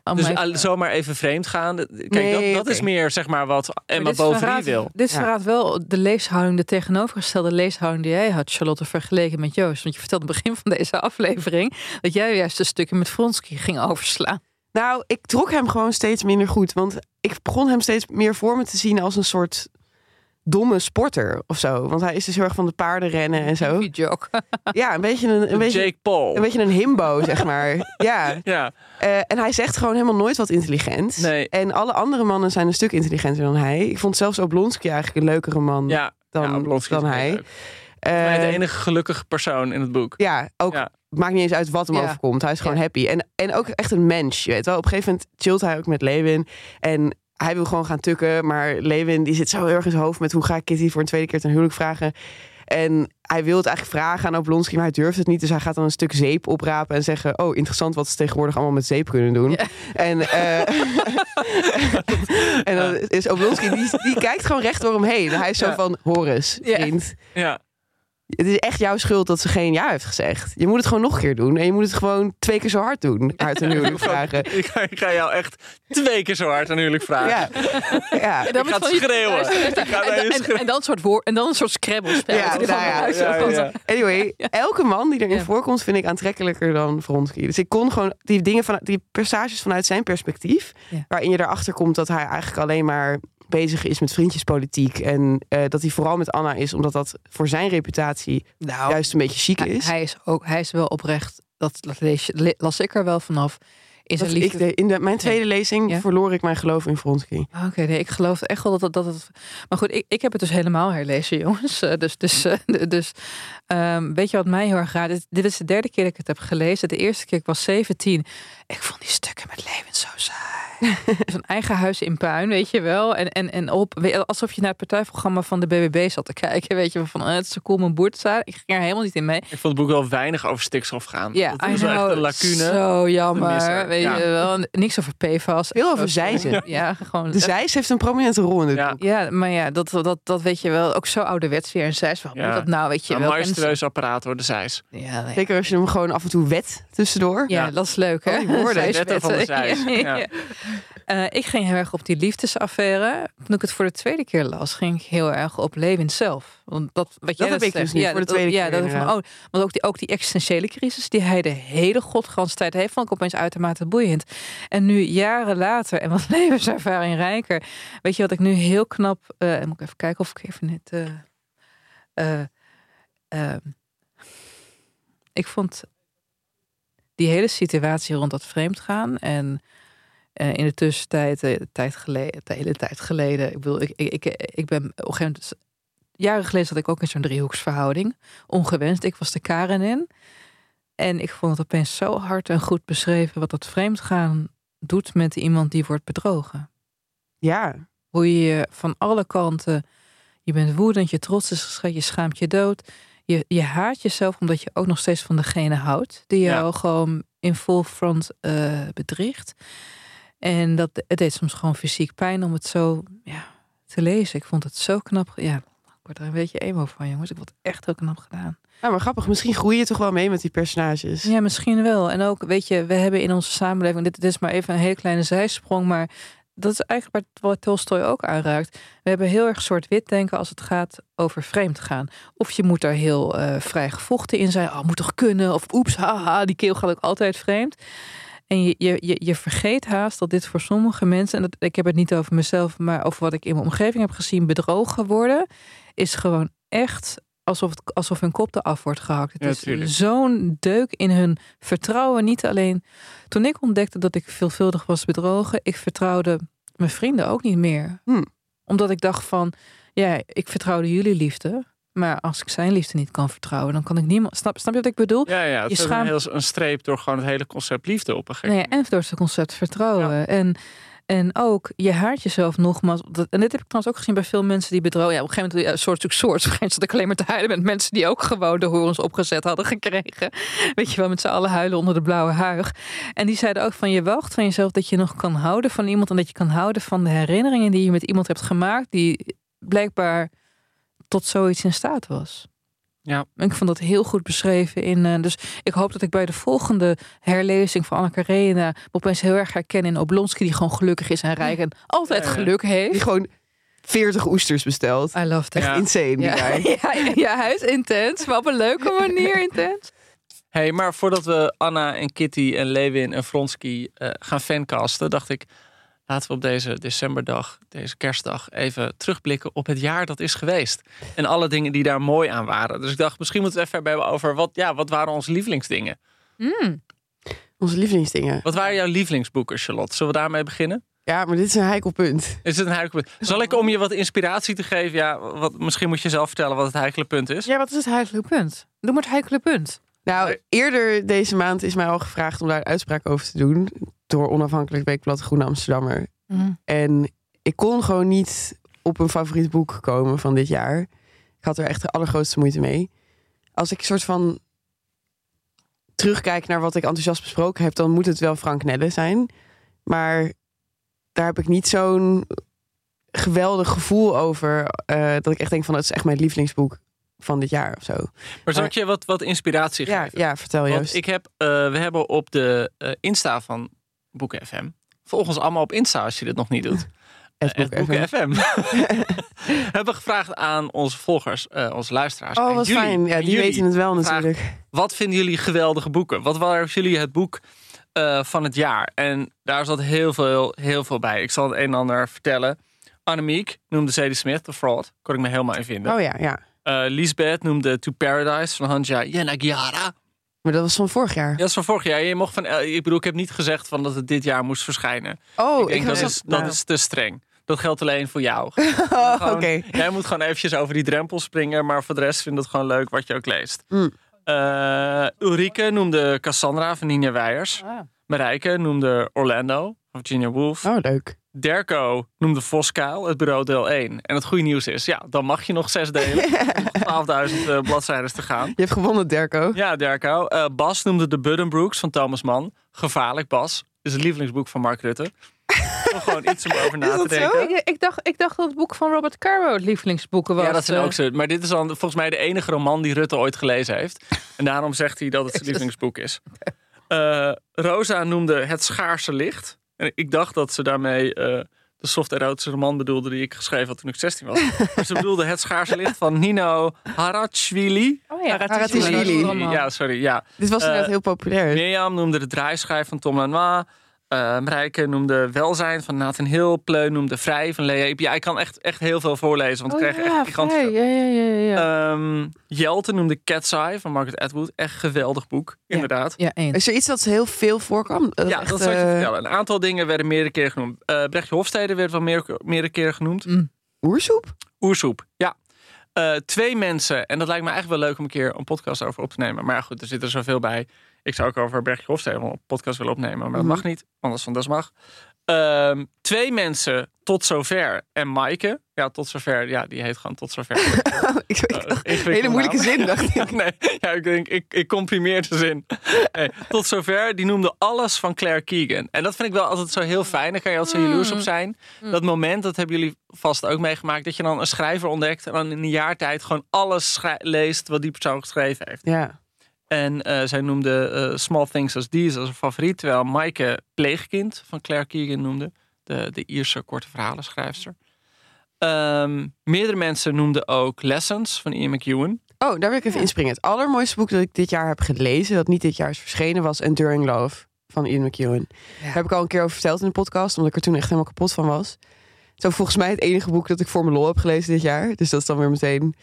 om Dus even- al- zomaar even vreemd gaan. Kijk, Nee, dat, dat is meer zeg maar wat Maar Emma dit Bovary verraadt- wil. Dit Ja. verraadt wel de leeshouding, de tegenovergestelde leeshouding die jij had, Charlotte, vergeleken met Joost. Want je vertelde aan het begin van deze aflevering dat jij juist de stukken met Vronsky ging overslaan. Nou, ik trok hem gewoon steeds minder goed. Want ik begon hem steeds meer voor me te zien als een soort domme sporter of zo. Want hij is dus heel erg van de paarden rennen en zo. Joke. Ja, een beetje een, een, beetje, Jake Paul. een beetje een himbo, zeg maar. Ja. Ja, Eh, en hij zegt gewoon helemaal nooit wat intelligent. Nee. En alle andere mannen zijn een stuk intelligenter dan hij. Ik vond zelfs Oblonsky eigenlijk een leukere man ja. dan, ja, dan hij. mij de Eh, enige gelukkige persoon in het boek. Ja, ook Ja. maakt niet eens uit wat hem Ja. overkomt. Hij is gewoon Ja. happy. En, en ook echt een mens, je weet wel. Op een gegeven moment chillt hij ook met Lewin. En hij wil gewoon gaan tukken. Maar Lewin die zit zo heel erg in zijn hoofd met... hoe ga ik Kitty voor een tweede keer ten huwelijk vragen? En hij wil het eigenlijk vragen aan Oblonsky, maar hij durft het niet. Dus hij gaat dan een stuk zeep oprapen en zeggen... oh, interessant wat ze tegenwoordig allemaal met zeep kunnen doen. Ja. En, eh, en dan is Oblonsky, die, die kijkt gewoon recht door hem heen. Hij is zo Ja. van, Horus, Ja. vriend... Ja. Het is echt jouw schuld dat ze geen ja heeft gezegd. Je moet het gewoon nog een keer doen. En je moet het gewoon twee keer zo hard doen. Uit een huwelijk vragen. Ik ga, ik ga jou echt twee keer zo hard aan huwelijk vragen. Ja. ja. En dan Ik ga schreeuwen. Luister, Ik ga en, dan een soort woord, en dan een soort. Ja, is nou ja, ja, ja. Anyway, elke man die erin Ja. voorkomt vind ik aantrekkelijker dan Vronsky. Dus ik kon gewoon die dingen van die passages vanuit zijn perspectief, Ja. waarin je erachter komt dat hij eigenlijk alleen maar bezig is met vriendjespolitiek en eh, dat hij vooral met Anna is omdat dat voor zijn reputatie Nou, juist een beetje chic is. hij is ook, hij is wel oprecht. Dat, dat lees, las ik er wel vanaf. Is Dat ik liefde. de, in de, mijn tweede lezing Ja. verloor ik mijn geloof in Vronsky. Ah, Oké, nee, ik geloof echt wel dat het. Dat het maar goed, ik, ik heb het dus helemaal herlezen, jongens. Eh, Dus, dus, eh, dus ehm, weet je wat mij heel erg raar dit, dit is de derde keer dat ik het heb gelezen. De eerste keer, ik was 17. Ik vond die stukken met Lewin zo saai. Zo'n eigen huis in puin, weet je wel. En, en, en op, alsof je naar het partijprogramma van de BBB zat te kijken. Weet je, van eh, het is zo cool mijn boer te staan. Ik ging er helemaal niet in mee. Ik vond het boek wel weinig over stikstof gaan. Ja, dat wel echt een lacune. Zo jammer. Weet Ja. je wel. Niks over PFAS. Veel over Zeisen. Ja, gewoon. De Zeis heeft een prominente rol in dit Ja. boek. Ja, maar ja, dat, dat, dat weet je wel. Ook zo ouderwets weer. En zij waarom Ja. moet dat nou, weet je Een wel. majestueus apparaat hoor, de Zeis. Ja. Zeker als je hem gewoon af en toe wet tussendoor. Ja, Ja. dat is leuk, hè? Oh, die woorden. Wetten van de Zeis. Ja. Ja. Eh, ik ging heel erg op die liefdesaffaire. Toen ik het voor de tweede keer las, ging ik heel erg op Levin zelf. Want dat, wat jij heb ik dus niet, ja, voor de dat- tweede ja, keer dat van, oh, want ook die, ook die existentiële crisis die hij de hele godganse tijd heeft, vond ik opeens uitermate boeiend. En nu jaren later en wat levenservaring rijker, weet je wat ik nu heel knap. eh, moet ik even kijken of ik even net. eh, ik vond die hele situatie rond dat vreemdgaan en eh, in de tussentijd, eh, tijd geleden, de hele tijd geleden, ik bedoel, ik, ik, ik, ik ben op een gegeven moment, jaren geleden zat ik ook in zo'n driehoeksverhouding, ongewenst. Ik was de Karen in en ik vond het opeens zo hard en goed beschreven wat dat vreemdgaan doet met iemand die wordt bedrogen. Ja. Hoe je van alle kanten, je bent woedend, je trots is geschreven, je schaamt je dood. Je, je haat jezelf omdat je ook nog steeds van degene houdt. Die Ja. jou gewoon in full front eh, bedriegt. En dat, het deed soms gewoon fysiek pijn om het zo ja, te lezen. Ik vond het zo knap. Ja, ik word er een beetje emo van, jongens. Ik vond het echt heel knap gedaan. Nou, maar grappig. Misschien groei je toch wel mee met die personages. Ja, misschien wel. En ook, weet je, we hebben in onze samenleving, dit, dit is maar even een hele kleine zijsprong, maar dat is eigenlijk wat, Tolstoy ook aanraakt. We hebben heel erg zwart-wit denken als het gaat over vreemd gaan. Of je moet daar heel eh, vrij gevochten in zijn. Oh, moet toch kunnen? Of oeps, haha, die keel gaat ook altijd vreemd. En je, je, je, je vergeet haast dat dit voor sommige mensen, en dat, ik heb het niet over mezelf, maar over wat ik in mijn omgeving heb gezien, bedrogen worden, is gewoon echt alsof, het, alsof hun kop eraf wordt gehakt. Het Ja, is zo'n deuk in hun vertrouwen. Niet alleen toen ik ontdekte dat ik veelvuldig was bedrogen, ik vertrouwde mijn vrienden ook niet meer. Hm. Omdat ik dacht van, ja, ik vertrouwde jullie liefde. Maar als ik zijn liefde niet kan vertrouwen, dan kan ik niemand. Snap, snap je wat ik bedoel? Ja, ja. Het Je is een, schaamt- heel, een streep door gewoon het hele concept liefde op een gegeven Nee, moment. en door het concept vertrouwen. En, en ook, je haat jezelf nogmaals. Dat- En dit heb ik trouwens ook gezien bij veel mensen die bedrogen. Ja, op een gegeven moment, ja, soort zoek soort. Een moment zat ik alleen maar te huilen met mensen die ook gewoon de horens opgezet hadden gekregen. Weet je wel, met z'n allen huilen onder de blauwe huig. En die zeiden ook van, je wacht van jezelf dat je nog kan houden van iemand. En dat je kan houden van de herinneringen die je met iemand hebt gemaakt. Die blijkbaar tot zoiets in staat was. Ja. En ik vond dat heel goed beschreven in. eh, dus ik hoop dat ik bij de volgende herlezing van Anne Karenina me opeens heel erg herken in Oblonsky, die gewoon gelukkig is en rijk en altijd Ja, ja. geluk Die heeft. gewoon 40 oesters bestelt. I love that. Echt Ja. insane, die Ja, guy. ja, ja, hij is intens, maar op een leuke manier intens. hey, maar voordat we Anna en Kitty en Lewin en Vronsky eh, gaan fancasten, dacht ik, laten we op deze decemberdag, deze kerstdag, even terugblikken op het jaar dat is geweest. En alle dingen die daar mooi aan waren. Dus ik dacht, misschien moeten we het even hebben over wat, ja, wat waren onze lievelingsdingen? Mm. Onze lievelingsdingen. Wat waren jouw lievelingsboeken, Charlotte? Zullen we daarmee beginnen? Ja, maar dit is een heikel punt. Is het een heikele punt? Zal ik om je wat inspiratie te geven? Ja, wat, misschien moet je zelf vertellen wat het heikele punt is. Ja, wat is het heikele punt? Doe maar het heikele punt. Nou, eerder deze maand is mij al gevraagd om daar een uitspraak over te doen. Door onafhankelijk weekblad Groene Amsterdammer. Mm. En ik kon gewoon niet op een favoriet boek komen van dit jaar. Ik had er echt de allergrootste moeite mee. Als ik een soort van terugkijk naar wat ik enthousiast besproken heb, dan moet het wel Frank Nelle zijn. Maar daar heb ik niet zo'n geweldig gevoel over. eh, dat ik echt denk van het is echt mijn lievelingsboek van dit jaar of zo. Maar zal ik je wat, wat inspiratie Ja, geven? ja vertel Want juist. ik heb, eh, we hebben op de eh, Insta van Boeken FM. Volg ons allemaal op Insta als je dit nog niet doet. Eh, Boeken even. FM. hebben gevraagd aan onze volgers, eh, onze luisteraars. Oh, wat jullie, fijn. Ja, die weten het wel vraag- natuurlijk. Wat vinden jullie geweldige boeken? Wat waren jullie het boek eh, van het jaar? En daar zat heel veel, heel veel bij. Ik zal het een en ander vertellen. Annemiek noemde Zadie Smith, The Fraud. Kon ik me helemaal in vinden. Oh ja, ja. Eh, Lisbeth noemde To Paradise van Hanja Yenagiara. Maar dat was van vorig jaar. Ja, dat is van vorig jaar. Je mocht van, ik bedoel, ik heb niet gezegd van dat het dit jaar moest verschijnen. Oh, ik denk dat, is, dat is te streng. Dat geldt alleen voor jou. Oh, Oké. Jij moet gewoon eventjes over die drempel springen. Maar voor de rest vind ik het gewoon leuk wat je ook leest. Mm. Eh, Ulrike noemde Cassandra van Ninja Weijers. Ah. Marijke noemde Orlando Virginia Woolf. Oh, leuk. Derco noemde Voskuil het bureau deel 1. En het goede nieuws is, ja, dan mag je nog zes delen. nog 12.000 uh, bladzijden te gaan. Je hebt gewonnen, Derco. Ja, Derco. Uh, Bas noemde de Buddenbrooks van Thomas Mann. Gevaarlijk, Bas. Is het lievelingsboek van Mark Rutte. Om gewoon iets om over na te denken. Ik, ik, dacht, ik dacht dat het boek van Robert Caro het lievelingsboeken was. Ja, dat zijn eh. ook zo. Maar dit is dan volgens mij de enige roman die Rutte ooit gelezen heeft. En daarom zegt hij dat het zijn lievelingsboek is. Uh, Rosa noemde Het Schaarse Licht. En ik dacht dat ze daarmee uh, de soft erotische roman bedoelde die ik geschreven had toen ik 16 was. maar ze bedoelde Het Schaarse Licht van Nino Harachvili. Oh ja, Harachvili. Ja, sorry. Ja. Dit was inderdaad uh, heel populair. Mirjam noemde de draaischijf van Tom Lanois. Uh, Marijke noemde Welzijn van Nathan Hill. Pleu noemde Vrij van Lea. Ja, ik kan echt, echt heel veel voorlezen, want oh, ik kreeg ja, echt gigantisch Ja, ja, ja, ja. Um, Jelte noemde Cat's Eye van Margaret Atwood. Echt geweldig boek, ja. inderdaad. Ja, eens. Is er iets dat heel veel voorkwam? Dat ja, echt, dat ik je vertellen. Een aantal dingen werden meerdere keren genoemd. Uh, Brechtje Hofstede werd wel meer, meerdere keren genoemd. Mm. Oersoep? Oersoep, ja. Uh, twee mensen, en dat lijkt me eigenlijk wel leuk om een keer een podcast over op te nemen. Maar ja, goed, er zit er zoveel bij. Ik zou ook over Bergje Hofstede een podcast willen opnemen, maar dat Mhm. mag niet. Anders van dat mag. Um, twee mensen tot zover en Maaike. Ja, tot zover. Ja, die heet gewoon tot zover. ik, ik uh, hele moeilijke zin, dacht ik. nee, ja, ik denk, ik, ik comprimeer de zin. Nee, tot zover, die noemde alles van Claire Keegan. En dat vind ik wel altijd zo heel fijn. Daar kan je altijd zo jaloers op zijn. Dat moment, dat hebben jullie vast ook meegemaakt, dat je dan een schrijver ontdekt en dan in een jaar tijd gewoon alles leest wat die persoon geschreven heeft. Ja. En uh, zij noemde uh, Small Things as These als een favoriet. Terwijl Maaike Pleegkind van Claire Keegan noemde. De, de Ierse korte verhalenschrijfster. Um, meerdere mensen noemden ook Lessons van Ian McEwan. Oh, daar wil ik even inspringen. Het allermooiste boek dat ik dit jaar heb gelezen, dat niet dit jaar is verschenen, was Enduring Love van Ian McEwan. Ja. Daar heb ik al een keer over verteld in de podcast, omdat ik er toen echt helemaal kapot van was. Het is volgens mij het enige boek dat ik voor mijn lol heb gelezen dit jaar. Dus dat is dan weer meteen...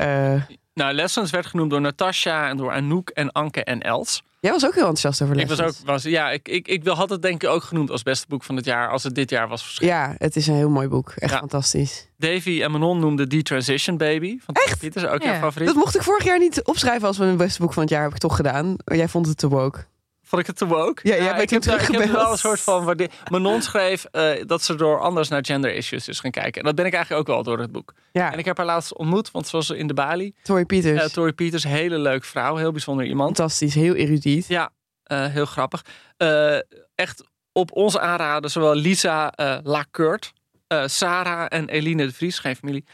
Uh, nou, Lessons werd genoemd door Natasha en door Anouk en Anke en Els. Jij was ook heel enthousiast over Lessons. Ik was ook, was, ja, ik, ik, ik had het denk ik ook genoemd als beste boek van het jaar als het dit jaar was verschenen. Ja, het is een heel mooi boek. Echt ja. fantastisch. Davy en Manon noemden The Transition Baby van Echt? Pieters, ook ja. jouw favoriet. Dat mocht ik vorig jaar niet opschrijven als mijn beste boek van het jaar, heb ik toch gedaan. Maar jij vond het te woke. Vond ik het te woke? Ja, jij bent ik, heb, ik heb wel een soort van waarde- Manon schreef uh, dat ze door anders naar gender issues is gaan kijken. En dat ben ik eigenlijk ook wel door het boek. Ja. En ik heb haar laatst ontmoet, want ze was in de Bali. Tori Peters. Uh, Tori Peters, hele leuke vrouw, heel bijzonder iemand. Fantastisch, heel erudiet. Ja, uh, heel grappig. Uh, echt op ons aanraden, zowel Lisa uh, Lacourt, Sarah en Eline de Vries, geen familie,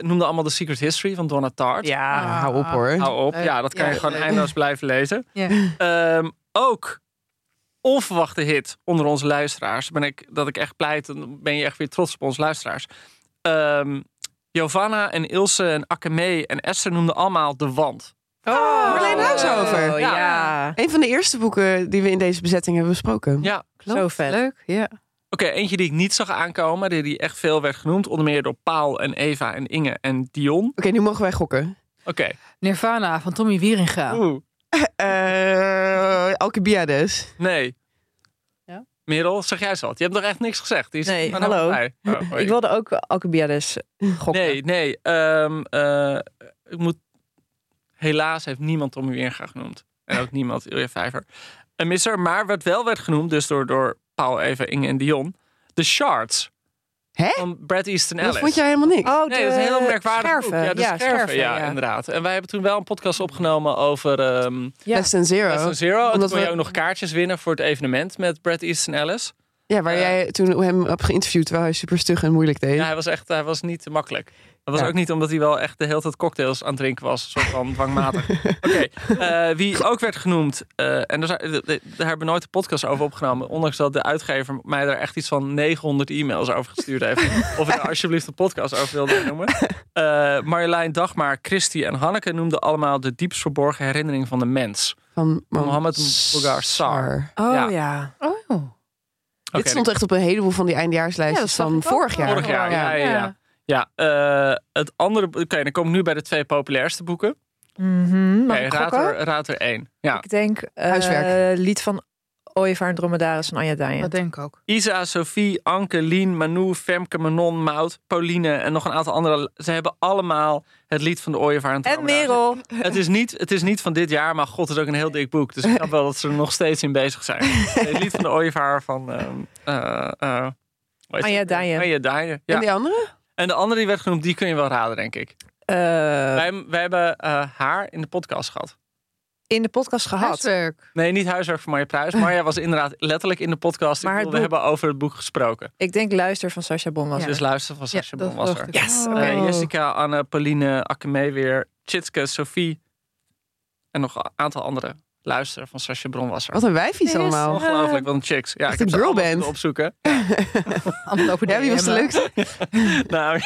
noemden allemaal The Secret History van Donna Tartt. Ja, ah, hou op hoor. Hou op, ja, dat kan Ja, je gewoon eindeloos blijven lezen. Ja. Um, ook onverwachte hit onder onze luisteraars. Ben ik, dat ik echt pleit, dan ben je echt weer trots op onze luisteraars. Um, Giovanna en Ilse en Akeme en Esther noemden allemaal De Wand. Oh, Marleen Huishover. Oh, ja. Een van de eerste boeken die we in deze bezetting hebben besproken. Ja, Zo vet. Leuk, ja. Oké, eentje die ik niet zag aankomen, die, die echt veel werd genoemd. Onder meer door Paul en Eva en Inge en Dion. Oké, nu mogen wij gokken. Oké. Nirvana van Tommy Wieringa. Oeh, Eh Alcibiades. nee. Ja? Merel, zeg jij wat? Je hebt nog echt niks gezegd. Die is Nee, hallo. Oh. Ik wilde ook Alcibiades gokken. Nee, nee. ehm, eh, ik moet... Helaas heeft niemand Tommy Wieringa genoemd. En ook niemand Ilja Vijver. Een misser, maar wat wel werd genoemd, dus door, door Paul, Eva, Inge en Dion. The Shards. Hè? Van Brad Easton Dat Ellis. vond jij helemaal niks. Oh, Nee, dat is een heel merkwaardig scherven. boek. Ja, de ja, scherven, ja, ja. inderdaad. En wij hebben toen wel een podcast opgenomen over ehm Ja. Less than Zero. Than Zero. En toen Omdat kon je we- ook nog kaartjes winnen voor het evenement met Brad Easton Ellis. Ja, waar Eh. jij toen hem hebt geïnterviewd terwijl hij super stug en moeilijk deed. Ja, hij was echt hij was niet makkelijk. Dat was Ja. ook niet omdat hij wel echt de hele tijd cocktails aan het drinken was. Een soort van dwangmatig. Oké, eh, wie ook werd genoemd, eh, en daar, daar hebben we nooit de podcast over opgenomen. Ondanks dat de uitgever mij daar echt iets van 900 e-mails over gestuurd heeft. of ik daar alsjeblieft een podcast over wilde noemen. Eh Marjolein Dagmar, Christy en Hanneke noemden allemaal de diepst verborgen herinnering van de mens. Van Mohammed Bulgar Sar. Oh Ja. ja. Oh. Oké, Dit stond echt op een heleboel van die Ja, eindejaarslijstjes dat zag van vorig jaar. Vorig jaar, ja, ja, ja. Eh, het andere... Oké, dan kom ik nu bij de twee populairste boeken. Mhm. Mag Oké, ik raad, er, raad er één. Ja, Ik denk eh, Huiswerk. lied van Ooievaar en Dromedaris en Anja Dijen. Dat denk ik ook. Isa, Sophie, Anke, Lien, Manu, Femke, Manon, Mout, Pauline en nog een aantal andere. Ze hebben allemaal het lied van de ooievaar en het En dromedaris. Merel. Het is, niet, het is niet van dit jaar, maar god, het is ook een heel dik boek. Dus ik snap wel dat ze er nog steeds in bezig zijn. Het lied van de ooievaar van... ehm eh, eh, hoe heet Anja? Dijen. Anja Dijen, ja. En die andere? En de andere die werd genoemd, die kun je wel raden, denk ik. Eh, wij, wij hebben eh, haar in de podcast gehad. in de podcast gehad. Huiswerk. Nee, niet huiswerk van Marja Pruis. Marja was inderdaad letterlijk in de podcast. Maar we hebben over het boek gesproken. Ik denk luister van Sascha Bon was Ja. Dus luister van Sascha dat Bon was er. Yes, Oh. Eh, Jessica, Anne, Pauline, Akeme weer, Tjitske, Sophie en nog een aantal andere. Luister van Sascha Bron was er. Wat een wijfies Yes. allemaal. Ongelooflijk, wat een chicks. Ja, Echt ik heb een girlband. opzoeken. Allemaal over Ja, wie was de leukste? nou,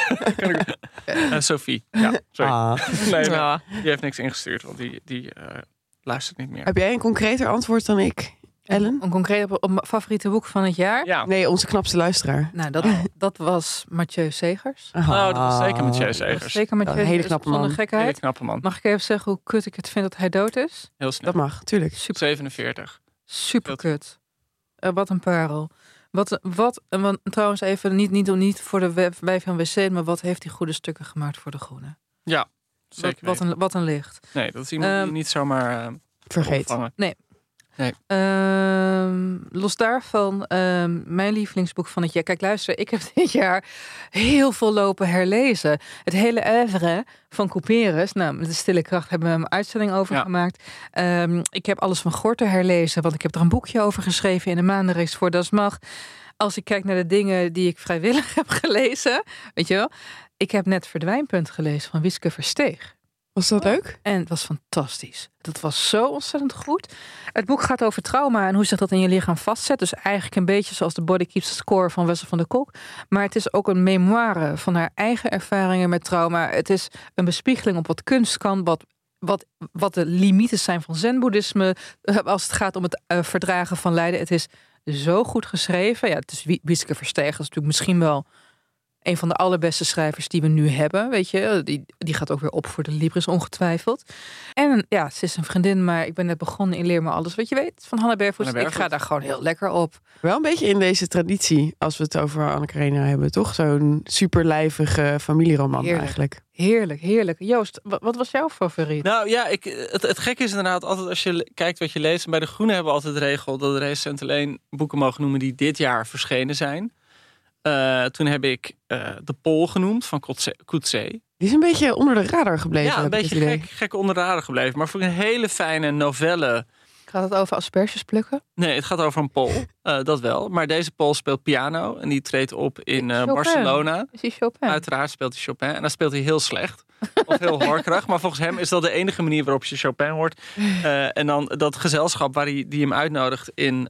Eh, Sophie. Ja, sorry. Ah. Nee, nee, Ja. die heeft niks ingestuurd, want die, die eh, luistert niet meer. Heb jij een concreter antwoord dan ik, Ellen? Een concreet op, favoriete boek van het jaar. Ja, Nee, onze knapste luisteraar. Nou, dat, dat was Mathieu Segers. oh, dat was zeker was Segers. Zeker Mathieu Een hele knappe man. Hele knappe man. Mag ik even zeggen hoe kut ik het vind dat hij dood is? Heel snel. Dat mag, tuurlijk. Super, 47. super kut. Eh, wat een parel. Wat, wat, en want, trouwens even, niet, niet, niet voor de web- wij van WC, maar wat heeft hij goede stukken gemaakt voor de Groene? Ja, Wat, zeker wat, weten. een, wat een licht. Nee, dat is iemand die Ehm, niet zomaar eh, Vergeet. opvangen. Ehm, los daarvan, ehm, mijn lievelingsboek van het jaar. Kijk, luister, ik heb dit jaar heel veel lopen herlezen. Het hele oeuvre van Couperus, nou, met de Stille Kracht hebben we een uitzending over Ja. gemaakt. Ehm, ik heb alles van Gorter herlezen, want ik heb er een boekje over geschreven in de maandenreeks voor Das Mag. Als ik kijk naar de dingen die ik vrijwillig heb gelezen, weet je wel. Ik heb net Verdwijnpunt gelezen van Wiske Versteeg. Was dat leuk? En het was fantastisch. Dat was zo ontzettend goed. Het boek gaat over trauma en hoe zich dat in je lichaam vastzet. Dus eigenlijk een beetje zoals de Body Keeps the Score van Wessel van der Kolk. Maar het is ook een memoire van haar eigen ervaringen met trauma. Het is een bespiegeling op wat kunst kan, wat, wat, wat de limieten zijn van zen-boeddhisme. eh, Als het gaat om het eh, verdragen van lijden. Het is zo goed geschreven. Ja, het is Wie- Wieske Verstegen. Dat is natuurlijk misschien wel een van de allerbeste schrijvers die we nu hebben. Weet je, die, die gaat ook weer op voor de Libris, ongetwijfeld. En ja, ze is een vriendin, maar ik ben net begonnen in Leer me alles wat je weet van Hanna Bervoets. Ik ga daar gewoon heel lekker op. Wel een beetje in deze traditie, als we het over Anne Karenina hebben, toch? Zo'n superlijvige familieroman Heerlijk. eigenlijk. Heerlijk, heerlijk. Joost, wa- wat was jouw favoriet? Nou ja, ik, het, het gekke is inderdaad altijd als je kijkt wat je leest. En bij de Groene hebben we altijd de regel dat de recensent alleen boeken mogen noemen die dit jaar verschenen zijn. Eh, toen heb ik eh, De Pol genoemd van Coetzee-. Die is een beetje onder de radar gebleven. Ja, een beetje gek, gek onder de radar gebleven. Maar voor een hele fijne novelle. Gaat het over asperges plukken? Nee, het gaat over een Pool. eh, dat wel. Maar deze Pool speelt piano. En die treedt op in eh. Barcelona. Is Chopin? Uiteraard speelt hij Chopin. En dan speelt hij heel slecht. Of heel horkerig. Maar volgens hem is dat de enige manier waarop je Chopin hoort. Eh, en dan dat gezelschap waar hij, die hem uitnodigt in...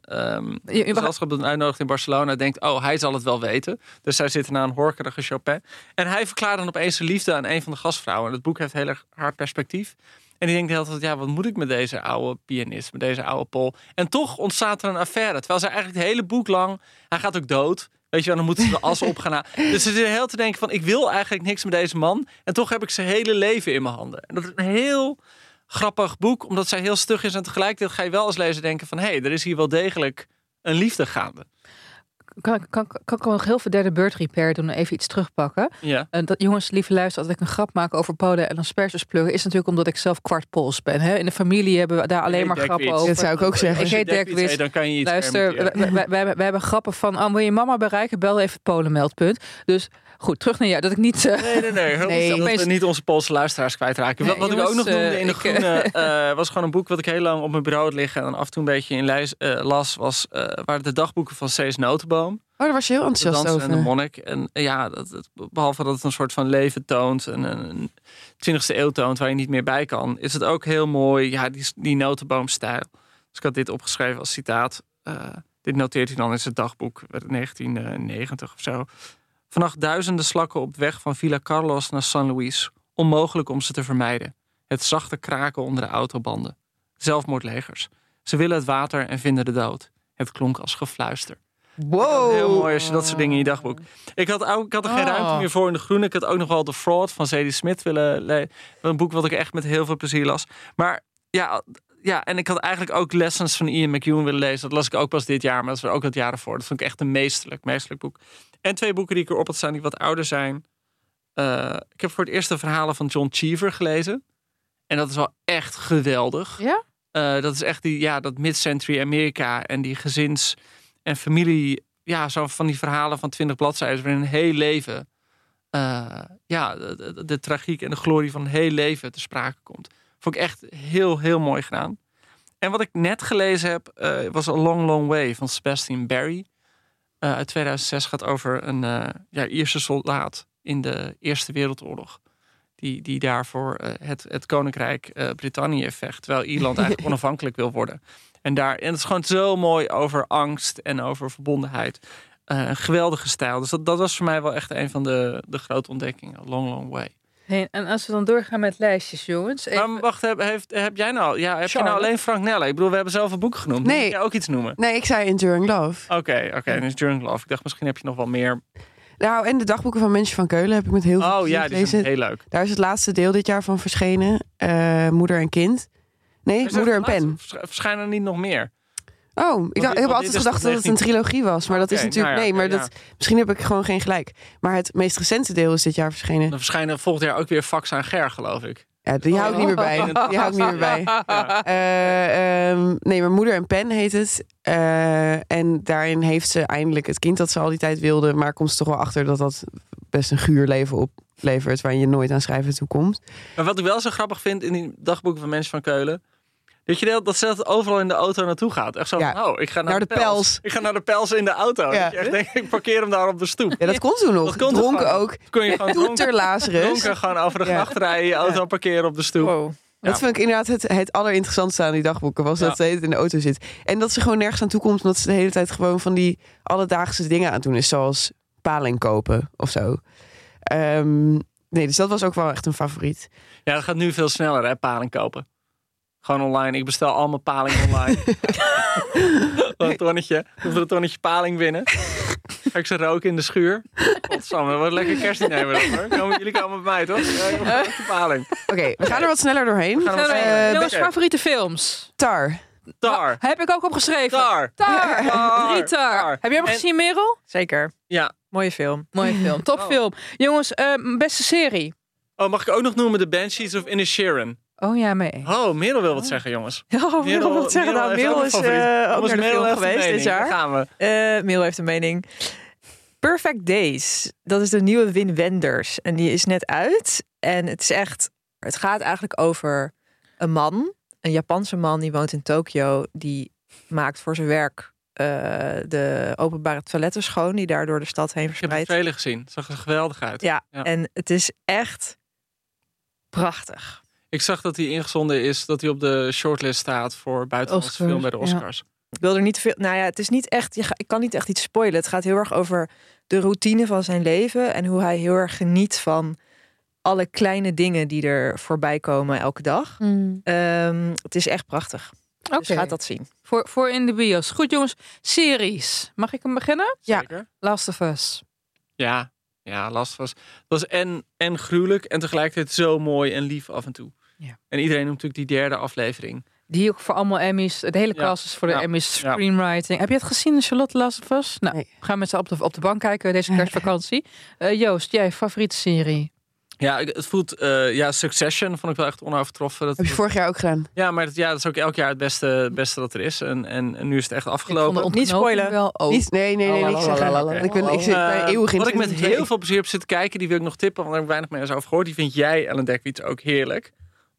je- gezelschap dat hem uitnodigt in Barcelona denkt... oh, hij zal het wel weten. Dus zij zitten naar een horkerige Chopin. En hij verklaart dan opeens zijn liefde aan een van de gastvrouwen. En het boek heeft heel erg haar perspectief. En die denkt de hele tijd, ja, wat moet ik met deze oude pianist, met deze oude Pol? En toch ontstaat er een affaire. Terwijl zij eigenlijk het hele boek lang, hij gaat ook dood. Weet je wel, dan moeten ze de as op gaan halen. Dus ze zitten heel te denken van, ik wil eigenlijk niks met deze man. En toch heb ik zijn hele leven in mijn handen. En dat is een heel grappig boek, omdat zij heel stug is. En tegelijkertijd ga je wel als lezer denken van, hé, hey, er is hier wel degelijk een liefde gaande. Kan, kan, kan ik nog heel veel derde beurt repair doen en even iets terugpakken? Ja. En dat, jongens, lieve luisteren, als ik een grap maak over Polen en asperges plukken, is natuurlijk omdat ik zelf kwart Pools ben. Hè? In de familie hebben we daar alleen maar grappen over. Dat zou ik ook zeggen. Ik heet Dirk Wits dan kan je iets Luister, wij hebben grappen van, oh, wil je mama bereiken? Bel even het Polenmeldpunt. Dus goed, terug naar jou. Dat ik niet... eh, Nee, nee, nee. Nee. Dat Opeens- we niet onze Poolse luisteraars kwijtraken. Nee, wat wat ik ook nog noemde eh, in de ik, groene... eh, was gewoon een boek wat ik heel lang op mijn bureau had liggen... en af en toe een beetje in lijst, las... Was, waren de dagboeken van Cees Notenboom. Oh, daar was je heel De enthousiast danser en de over. monnik. En ja, dat, behalve dat het een soort van leven toont... en een 20e eeuw toont waar je niet meer bij kan... is het ook heel mooi, ja, die, die notenboomstijl. Dus ik had dit opgeschreven als citaat. Dit noteert hij dan in zijn dagboek, uit 1990 of zo. Vannacht duizenden slakken op weg van Villa Carlos naar San Luis. Onmogelijk om ze te vermijden. Het zachte kraken onder de autobanden. Zelfmoordlegers. Ze willen het water en vinden de dood. Het klonk als gefluister. Wow. Heel mooi als je dat soort dingen in je dagboek. Ik had, ook, ik had er geen Oh. ruimte meer voor in de groene. Ik had ook nog wel The Fraud van Zadie Smith willen lezen. Een boek wat ik echt met heel veel plezier las. Maar ja, ja, en ik had eigenlijk ook Lessons van Ian McEwan willen lezen. Dat las ik ook pas dit jaar, maar dat was ook het jaar ervoor. Dat vond ik echt een meesterlijk, meesterlijk boek. En twee boeken die ik erop had staan die wat ouder zijn. Eh, ik heb voor het eerst de verhalen van John Cheever gelezen. En dat is wel echt geweldig. Ja? Eh, dat is echt die, ja, dat mid-century Amerika en die gezins- en familie. Ja, zo van die verhalen van twintig bladzijden waarin een heel leven. eh, ja, de, de- de tragiek en de glorie van een heel leven te sprake komt. Vond ik echt heel, heel mooi gedaan. En wat ik net gelezen heb, eh, was A Long, Long Way van Sebastian Barry. Eh, uit 2006 gaat over een eh, ja, Ierse soldaat in de Eerste Wereldoorlog. Die, die daarvoor het, het Koninkrijk Brittannië vecht. Terwijl Ierland eigenlijk onafhankelijk wil worden. En, daar, en het is gewoon zo mooi over angst en over verbondenheid. Een geweldige stijl. Dus dat, dat was voor mij wel echt een van de, de grote ontdekkingen. A Long, Long Way. En als we dan doorgaan met lijstjes, jongens. even- Maar wacht, heb, heeft, heb jij nou... Ja, heb je nou alleen Frank Nelle? Ik bedoel, we hebben zelf een boek genoemd. Nee. Moet jij ook iets noemen? Nee, ik zei Enduring Love. Oké, oké. dus Journal Love. Ik dacht, misschien heb je nog wel meer. Nou, en de dagboeken van mensen van Keulen heb ik met heel veel Oh ja, die gelezen. zijn heel leuk. Daar is het laatste deel dit jaar van verschenen. Eh, moeder en kind. Nee, er moeder en pen. vers- Verschijnen er niet nog meer? Oh, ik, dacht, ik heb altijd gedacht dat het een trilogie was. Maar dat is natuurlijk... nou nee, maar dat, misschien heb ik gewoon geen gelijk. Maar het meest recente deel is dit jaar verschenen. Dan verschijnen volgend jaar ook weer Fax aan Ger, geloof ik. Ja, die hou ik niet meer bij. Die hou ik niet meer bij. Ja. Eh, ehm, nee, maar Moeder en Pen heet het. Eh, en daarin heeft ze eindelijk het kind dat ze al die tijd wilde. Maar komt ze toch wel achter dat dat best een guur leven oplevert. Waar je nooit aan schrijven toe komt. Maar wat ik wel zo grappig vind in die dagboeken van mensen van Keulen. Dat je dat, dat ze dat overal in de auto naartoe gaat. Echt zo Ja. van, oh, ik ga naar, Naar de, de pels. pels. Ik ga naar de pels in de auto. Ja. Dat je echt denkt, ik parkeer hem daar op de stoep. Ja, dat kon toen nog. Dat kon Dronken ook. Kun je gewoon dronken, dronken gewoon over de gracht rijden, je auto parkeren op de stoep. Wow. Ja. Dat vind ik inderdaad het, het allerinteressantste aan die dagboeken. Was Ja. dat ze in de auto zit. En dat ze gewoon nergens aan toe komt. Omdat ze de hele tijd gewoon van die alledaagse dingen aan het doen is. Zoals paling kopen of zo. Ehm, nee, dus dat was ook wel echt een favoriet. Ja, dat gaat nu veel sneller, hè, paling kopen. Gewoon online. Ik bestel al mijn paling online. een tonnetje. Hoeveel een tonnetje paling binnen. Ga ik ze roken in de schuur. Godsamme, wat lekker kerstdiner dat, hoor. Komen, jullie komen bij mij, toch? Ja, ik heb een paling. Oké, we gaan er wat sneller doorheen. er Eh, jongens, favoriete films. Tar. Tar. Heb ik ook opgeschreven. Tar. Tar. Tar. Drie tar. Tar. Heb jij hem En- gezien, Merel? Zeker. Ja. Mooie film. Mooie film. Topfilm. Jongens, eh, beste serie. Oh, mag ik ook nog noemen The Banshees of Inisherin? Oh ja, mee. Oh, Merel wil wat zeggen, jongens. Oh, Merel wil het zeggen. Nou, ook Merel een is eh, ook naar de film heeft een geweest dit jaar. Daar gaan we. Eh Merel heeft een mening. Perfect Days. Dat is de nieuwe Win Wenders. En die is net uit. En het is echt... Het gaat eigenlijk over een man. Een Japanse man die woont in Tokio. Die maakt voor zijn werk eh, de openbare toiletten schoon. Die daar door de stad heen Ik heb trailer gezien. Het zag er geweldig uit. Ja, Ja. en het is echt prachtig. Ik zag dat hij ingezonden is, dat hij op de shortlist staat voor buitenlandse Oscars, film bij de ja. Oscars. Ik wil er niet te veel. Nou ja, het is niet echt. Je ga- ik kan niet echt iets spoilen. Het gaat heel erg over de routine van zijn leven en hoe hij heel erg geniet van alle kleine dingen die er voorbij komen elke dag. Ehm, het is echt prachtig. Oké. Dus gaat dat zien. Voor, voor in de bios. Goed, jongens. Series. Mag ik hem beginnen? Ja. Last of Us. Ja, ja, last was. Het was en, en gruwelijk en tegelijkertijd zo mooi en lief af en toe. Ja. En iedereen noemt natuurlijk die derde aflevering. Die ook voor allemaal Emmys. De hele Ja. cast is voor de Ja. Emmys Ja. screenwriting. Heb je het gezien, Charlotte Last of Us? Nou, Nee. we gaan met z'n op de, op de bank kijken deze kerstvakantie. Eh, Joost, jij favoriete serie? Ja, het voelt, eh, ja, Succession vond ik wel echt onovertroffen. Dat, Heb je vorig jaar ook gedaan? ja, maar dat, ja, dat is ook elk jaar het beste, het beste dat er is. En, en, en nu is het echt afgelopen. Niet spoilen. Wel, oh. Niet, nee, nee, nee, niks zeggen. Lalalala. Ik ben, ik zit bij Eh, eeuwig in Wat ik met heel veel plezier heb zitten kijken, die wil ik nog tippen, want daar heb ik weinig meer eens over gehoord. Die vind jij, Ellen Dekwits, ook heerlijk.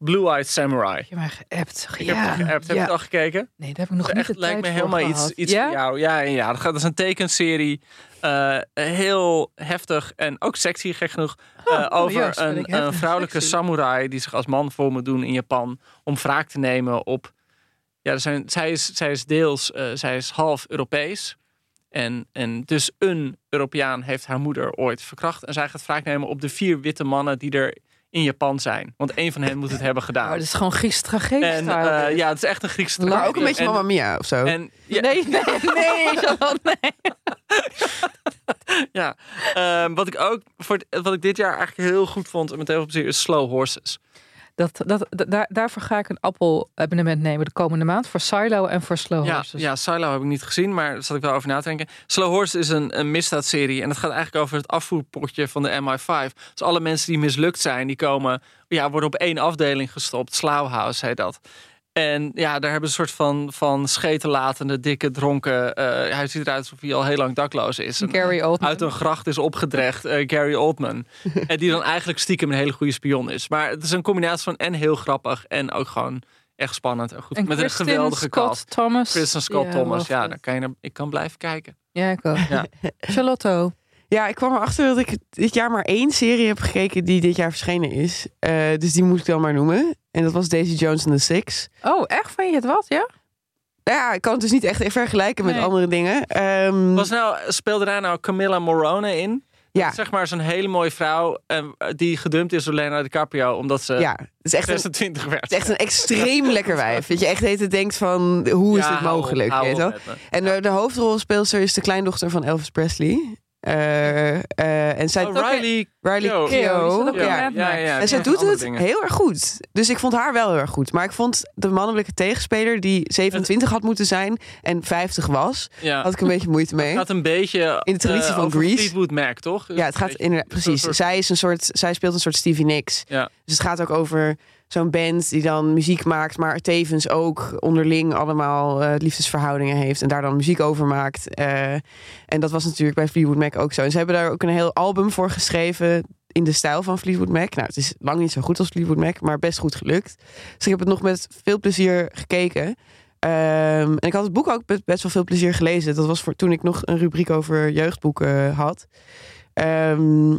Blue Eyed Samurai. Je mij geappt? Ik ja. heb het geappt. Heb je het al gekeken? Nee, daar heb ik nog Dat niet echt, lijkt me helemaal iets, gehad. iets ja? voor jou. Ja, ja, ja. Dat, gaat, dat is een tekenserie. Eh, heel heftig en ook sexy, gek genoeg. eh, over juist, vind ik een, een en vrouwelijke sexy. samurai die zich als man voor moet doen in Japan. Om wraak te nemen op. Ja, er zijn, zij, is, zij is deels, eh, zij is half Europees. En, en dus een Europeaan heeft haar moeder ooit verkracht. En zij gaat wraak nemen op de vier witte mannen die er in Japan zijn. Want één van hen moet het hebben Oh, gedaan. dat is gewoon Grieks tragedie. En eh, ja, het is echt een Griekse Maar ook een tragedie. beetje En- Mamma Mia of zo. En, ja, Nee, nee, nee, Charlotte, nee. Ja, ehm, wat ik ook voor het- wat ik dit jaar eigenlijk heel goed vond en met heel veel plezier is Slow Horses. Dat, dat, da- daar, daarvoor ga ik een Apple-abonnement nemen de komende maand. Voor Silo en voor Slow Ja, Horses. ja, Silo heb ik niet gezien, maar daar zat ik wel over na te denken. Slow Horse is een, een misdaadserie en het gaat eigenlijk over het afvoerpotje van de MI5. Dus alle mensen die mislukt zijn, die komen, ja, worden op één afdeling gestopt. Slauwhouse heet dat. En ja, daar hebben ze een soort van, van schetenlatende, dikke, dronken... eh, hij ziet eruit alsof hij al heel lang dakloos is. Gary Oldman. uit een gracht is opgedrecht, eh, Gary Oldman. en die dan eigenlijk stiekem een hele goede spion is. Maar het is een combinatie van en heel grappig en ook gewoon echt spannend en goed. En met Kristen een geweldige Scott cast. Thomas. Kristen Scott Ja, Thomas. Ja, dan kan je naar- ik kan blijven kijken. Ja, ik ook. Ja. Charlotte. Ja, ik kwam erachter dat ik dit jaar maar één serie heb gekeken die dit jaar verschenen is. Eh, dus die moet ik dan maar noemen. En dat was Daisy Jones and the Six. Oh, echt? Vind je het wat? Ja? Nou Ja, ik kan het dus niet echt vergelijken met Nee. andere dingen. Ehm, Was nou, speelde daar nou Camilla Morone in? ja, Zeg maar zo'n hele mooie vrouw eh, die gedumpt is door Leonardo DiCaprio omdat ze ja, het is echt een, 26 werd. het is echt een extreem lekker wijf. Dat je echt heet het denkt van, hoe is Ja, dit mogelijk? hou weet. En de, de hoofdrolspeelster is de kleindochter van Elvis Presley. Eh, eh, en zij Oh, Riley ook ja. En ze ja, doet het dingen. heel erg goed. Dus ik vond haar wel heel erg goed. Maar ik vond de mannelijke tegenspeler die 27 had moeten zijn en 50 was, Ja. had ik een beetje moeite mee. Het gaat een beetje In de traditie eh, van Grease. Fleetwood Mac, toch? Ja, het gaat inderdaad precies. soort- Zij is een soort, zij speelt een soort Stevie Nicks. Ja. Dus het gaat ook over zo'n band die dan muziek maakt, maar tevens ook onderling allemaal eh, liefdesverhoudingen heeft en daar dan muziek over maakt. Eh, en dat was natuurlijk bij Fleetwood Mac ook zo. En ze hebben daar ook een heel album voor geschreven in de stijl van Fleetwood Mac. Nou, het is lang niet zo goed als Fleetwood Mac, maar best goed gelukt. Dus ik heb het nog met veel plezier gekeken. Ehm, en ik had het boek ook best, wel veel plezier gelezen. Dat was voor toen ik nog een rubriek over jeugdboeken had. Ehm,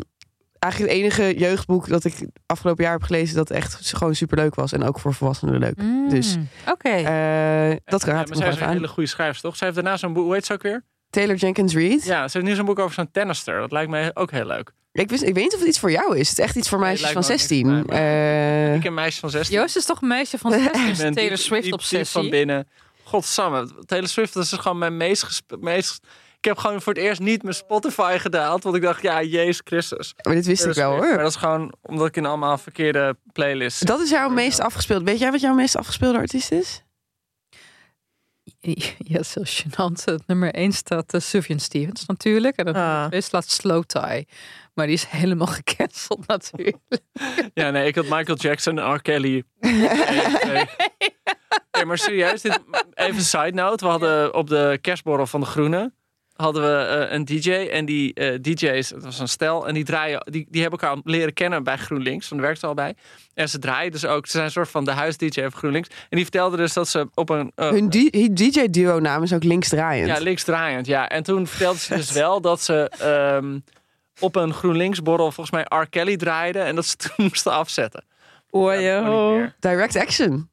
eigenlijk het enige jeugdboek dat ik afgelopen jaar heb gelezen dat echt gewoon superleuk was. En ook voor volwassenen leuk. Dus Mm, Oké. eh, dat Ja, raad maar ik nog zij is even een aan. hele goede schrijver, toch? Zij heeft daarna zo'n boek, hoe heet ze ook weer? Taylor Jenkins Reid. Ja, ze heeft nu zo'n boek over zo'n tennister. Dat lijkt mij ook heel leuk. Ik, wist, ik weet niet of het iets voor jou is. Het is echt iets voor Nee, meisjes van me ook niks 16. voor mij, Eh, Ik een meisje van 16. Joost is toch een meisje van 16, Ik ben Taylor Swift diep van binnen. Godsamme, Taylor Swift dat is gewoon mijn meest, meest... Ik heb gewoon voor het eerst niet mijn Spotify gedaald. Want ik dacht, ja, Jezus Christus. maar dit wist ik wel Swift. Maar hoor. dat is gewoon omdat ik in allemaal verkeerde playlists... Dat is jouw meest afgespeeld. Weet jij wat jouw meest afgespeelde artiest is? Ja, is heel gênant. Het nummer 1 staat uh, Sufjan Stevens natuurlijk. En dat Ah. is slaat Slow Tie. Maar die is helemaal gecanceld natuurlijk. Ja, nee, ik had Michael Jackson en R. Kelly. Nee, nee. Nee, maar serieus, dit, even een side note. We hadden op de kerstborrel van de Groene hadden we eh, een DJ. En die eh, DJ's, het was een stel, en die draaien, die, die hebben elkaar leren kennen bij GroenLinks. Want daar werkte ze al bij. En ze draaien dus ook, ze zijn een soort van de huis-DJ van GroenLinks. En die vertelde dus dat ze op een. eh, Hun DJ-duo naam is ook linksdraaiend. ja, linksdraaiend, ja. En toen vertelde ze dus wel dat ze ehm, op een GroenLinks-borrel volgens mij R. Kelly draaiden. En dat ze toen moesten afzetten. Oh, Ja, dat. Direct action.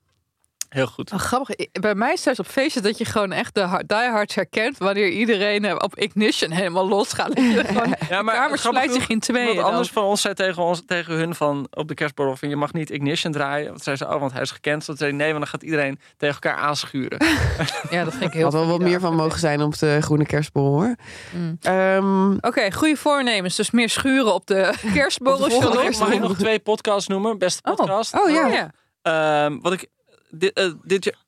Heel goed. Oh, grappig. Bij mij is thuis op feestjes dat je gewoon echt de hard- diehards herkent. Wanneer iedereen eh, op Ignition helemaal losgaat. Ja, de kamer splijt zich in tweeën. Iemand anders van ons zei tegen, ons, tegen hun van op de kerstborrel van je mag niet Ignition draaien. Want zei ze, oh, want hij is gecanceld. Zei nee, want dan gaat iedereen tegen elkaar aanschuren. Ja, dat vind ik heel Had wel wat meer van mogen zijn op de groene kerstbol hoor. Mm. Ehm, Oké, goede voornemens. Dus meer schuren op de kerstborrel. Mag ik nog twee podcasts noemen? Beste Oh. podcast. oh ja. Ja. Ehm, wat ik dit, eh, dit jaar...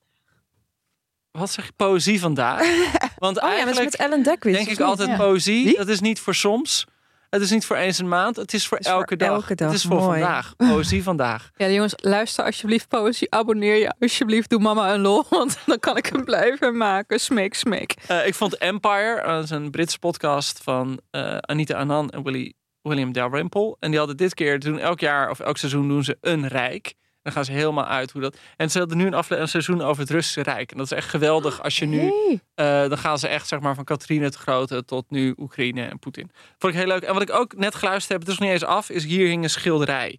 Wat zeg je? Poëzie vandaag. Want Oh ja, met Ellen Dekwits. denk ik altijd Ja. poëzie. Wie? Dat is niet voor soms. Het is niet voor eens een maand. Het is voor, Het is voor elke, dag. elke dag. Het is voor Mooi. vandaag. Poëzie vandaag. Ja, jongens, luister alsjeblieft poëzie. Abonneer je alsjeblieft. Doe mama een lol. Want dan kan ik hem blijven maken. Smeek, smeek. Eh, ik vond Empire, eh, dat is een Britse podcast van eh, Anita Anand en Willy, William Dalrymple. En die hadden dit keer, doen elk jaar of elk seizoen doen ze een rijk. Dan gaan ze helemaal uit hoe dat. En ze hadden nu een, afle- een seizoen over het Russische Rijk. En dat is echt geweldig als je nu. Hey. eh, dan gaan ze echt zeg maar van Catherine het Grote tot nu Oekraïne en Poetin. Vond ik heel leuk. En wat ik ook net geluisterd heb, het is nog niet eens af, is hier hing een schilderij.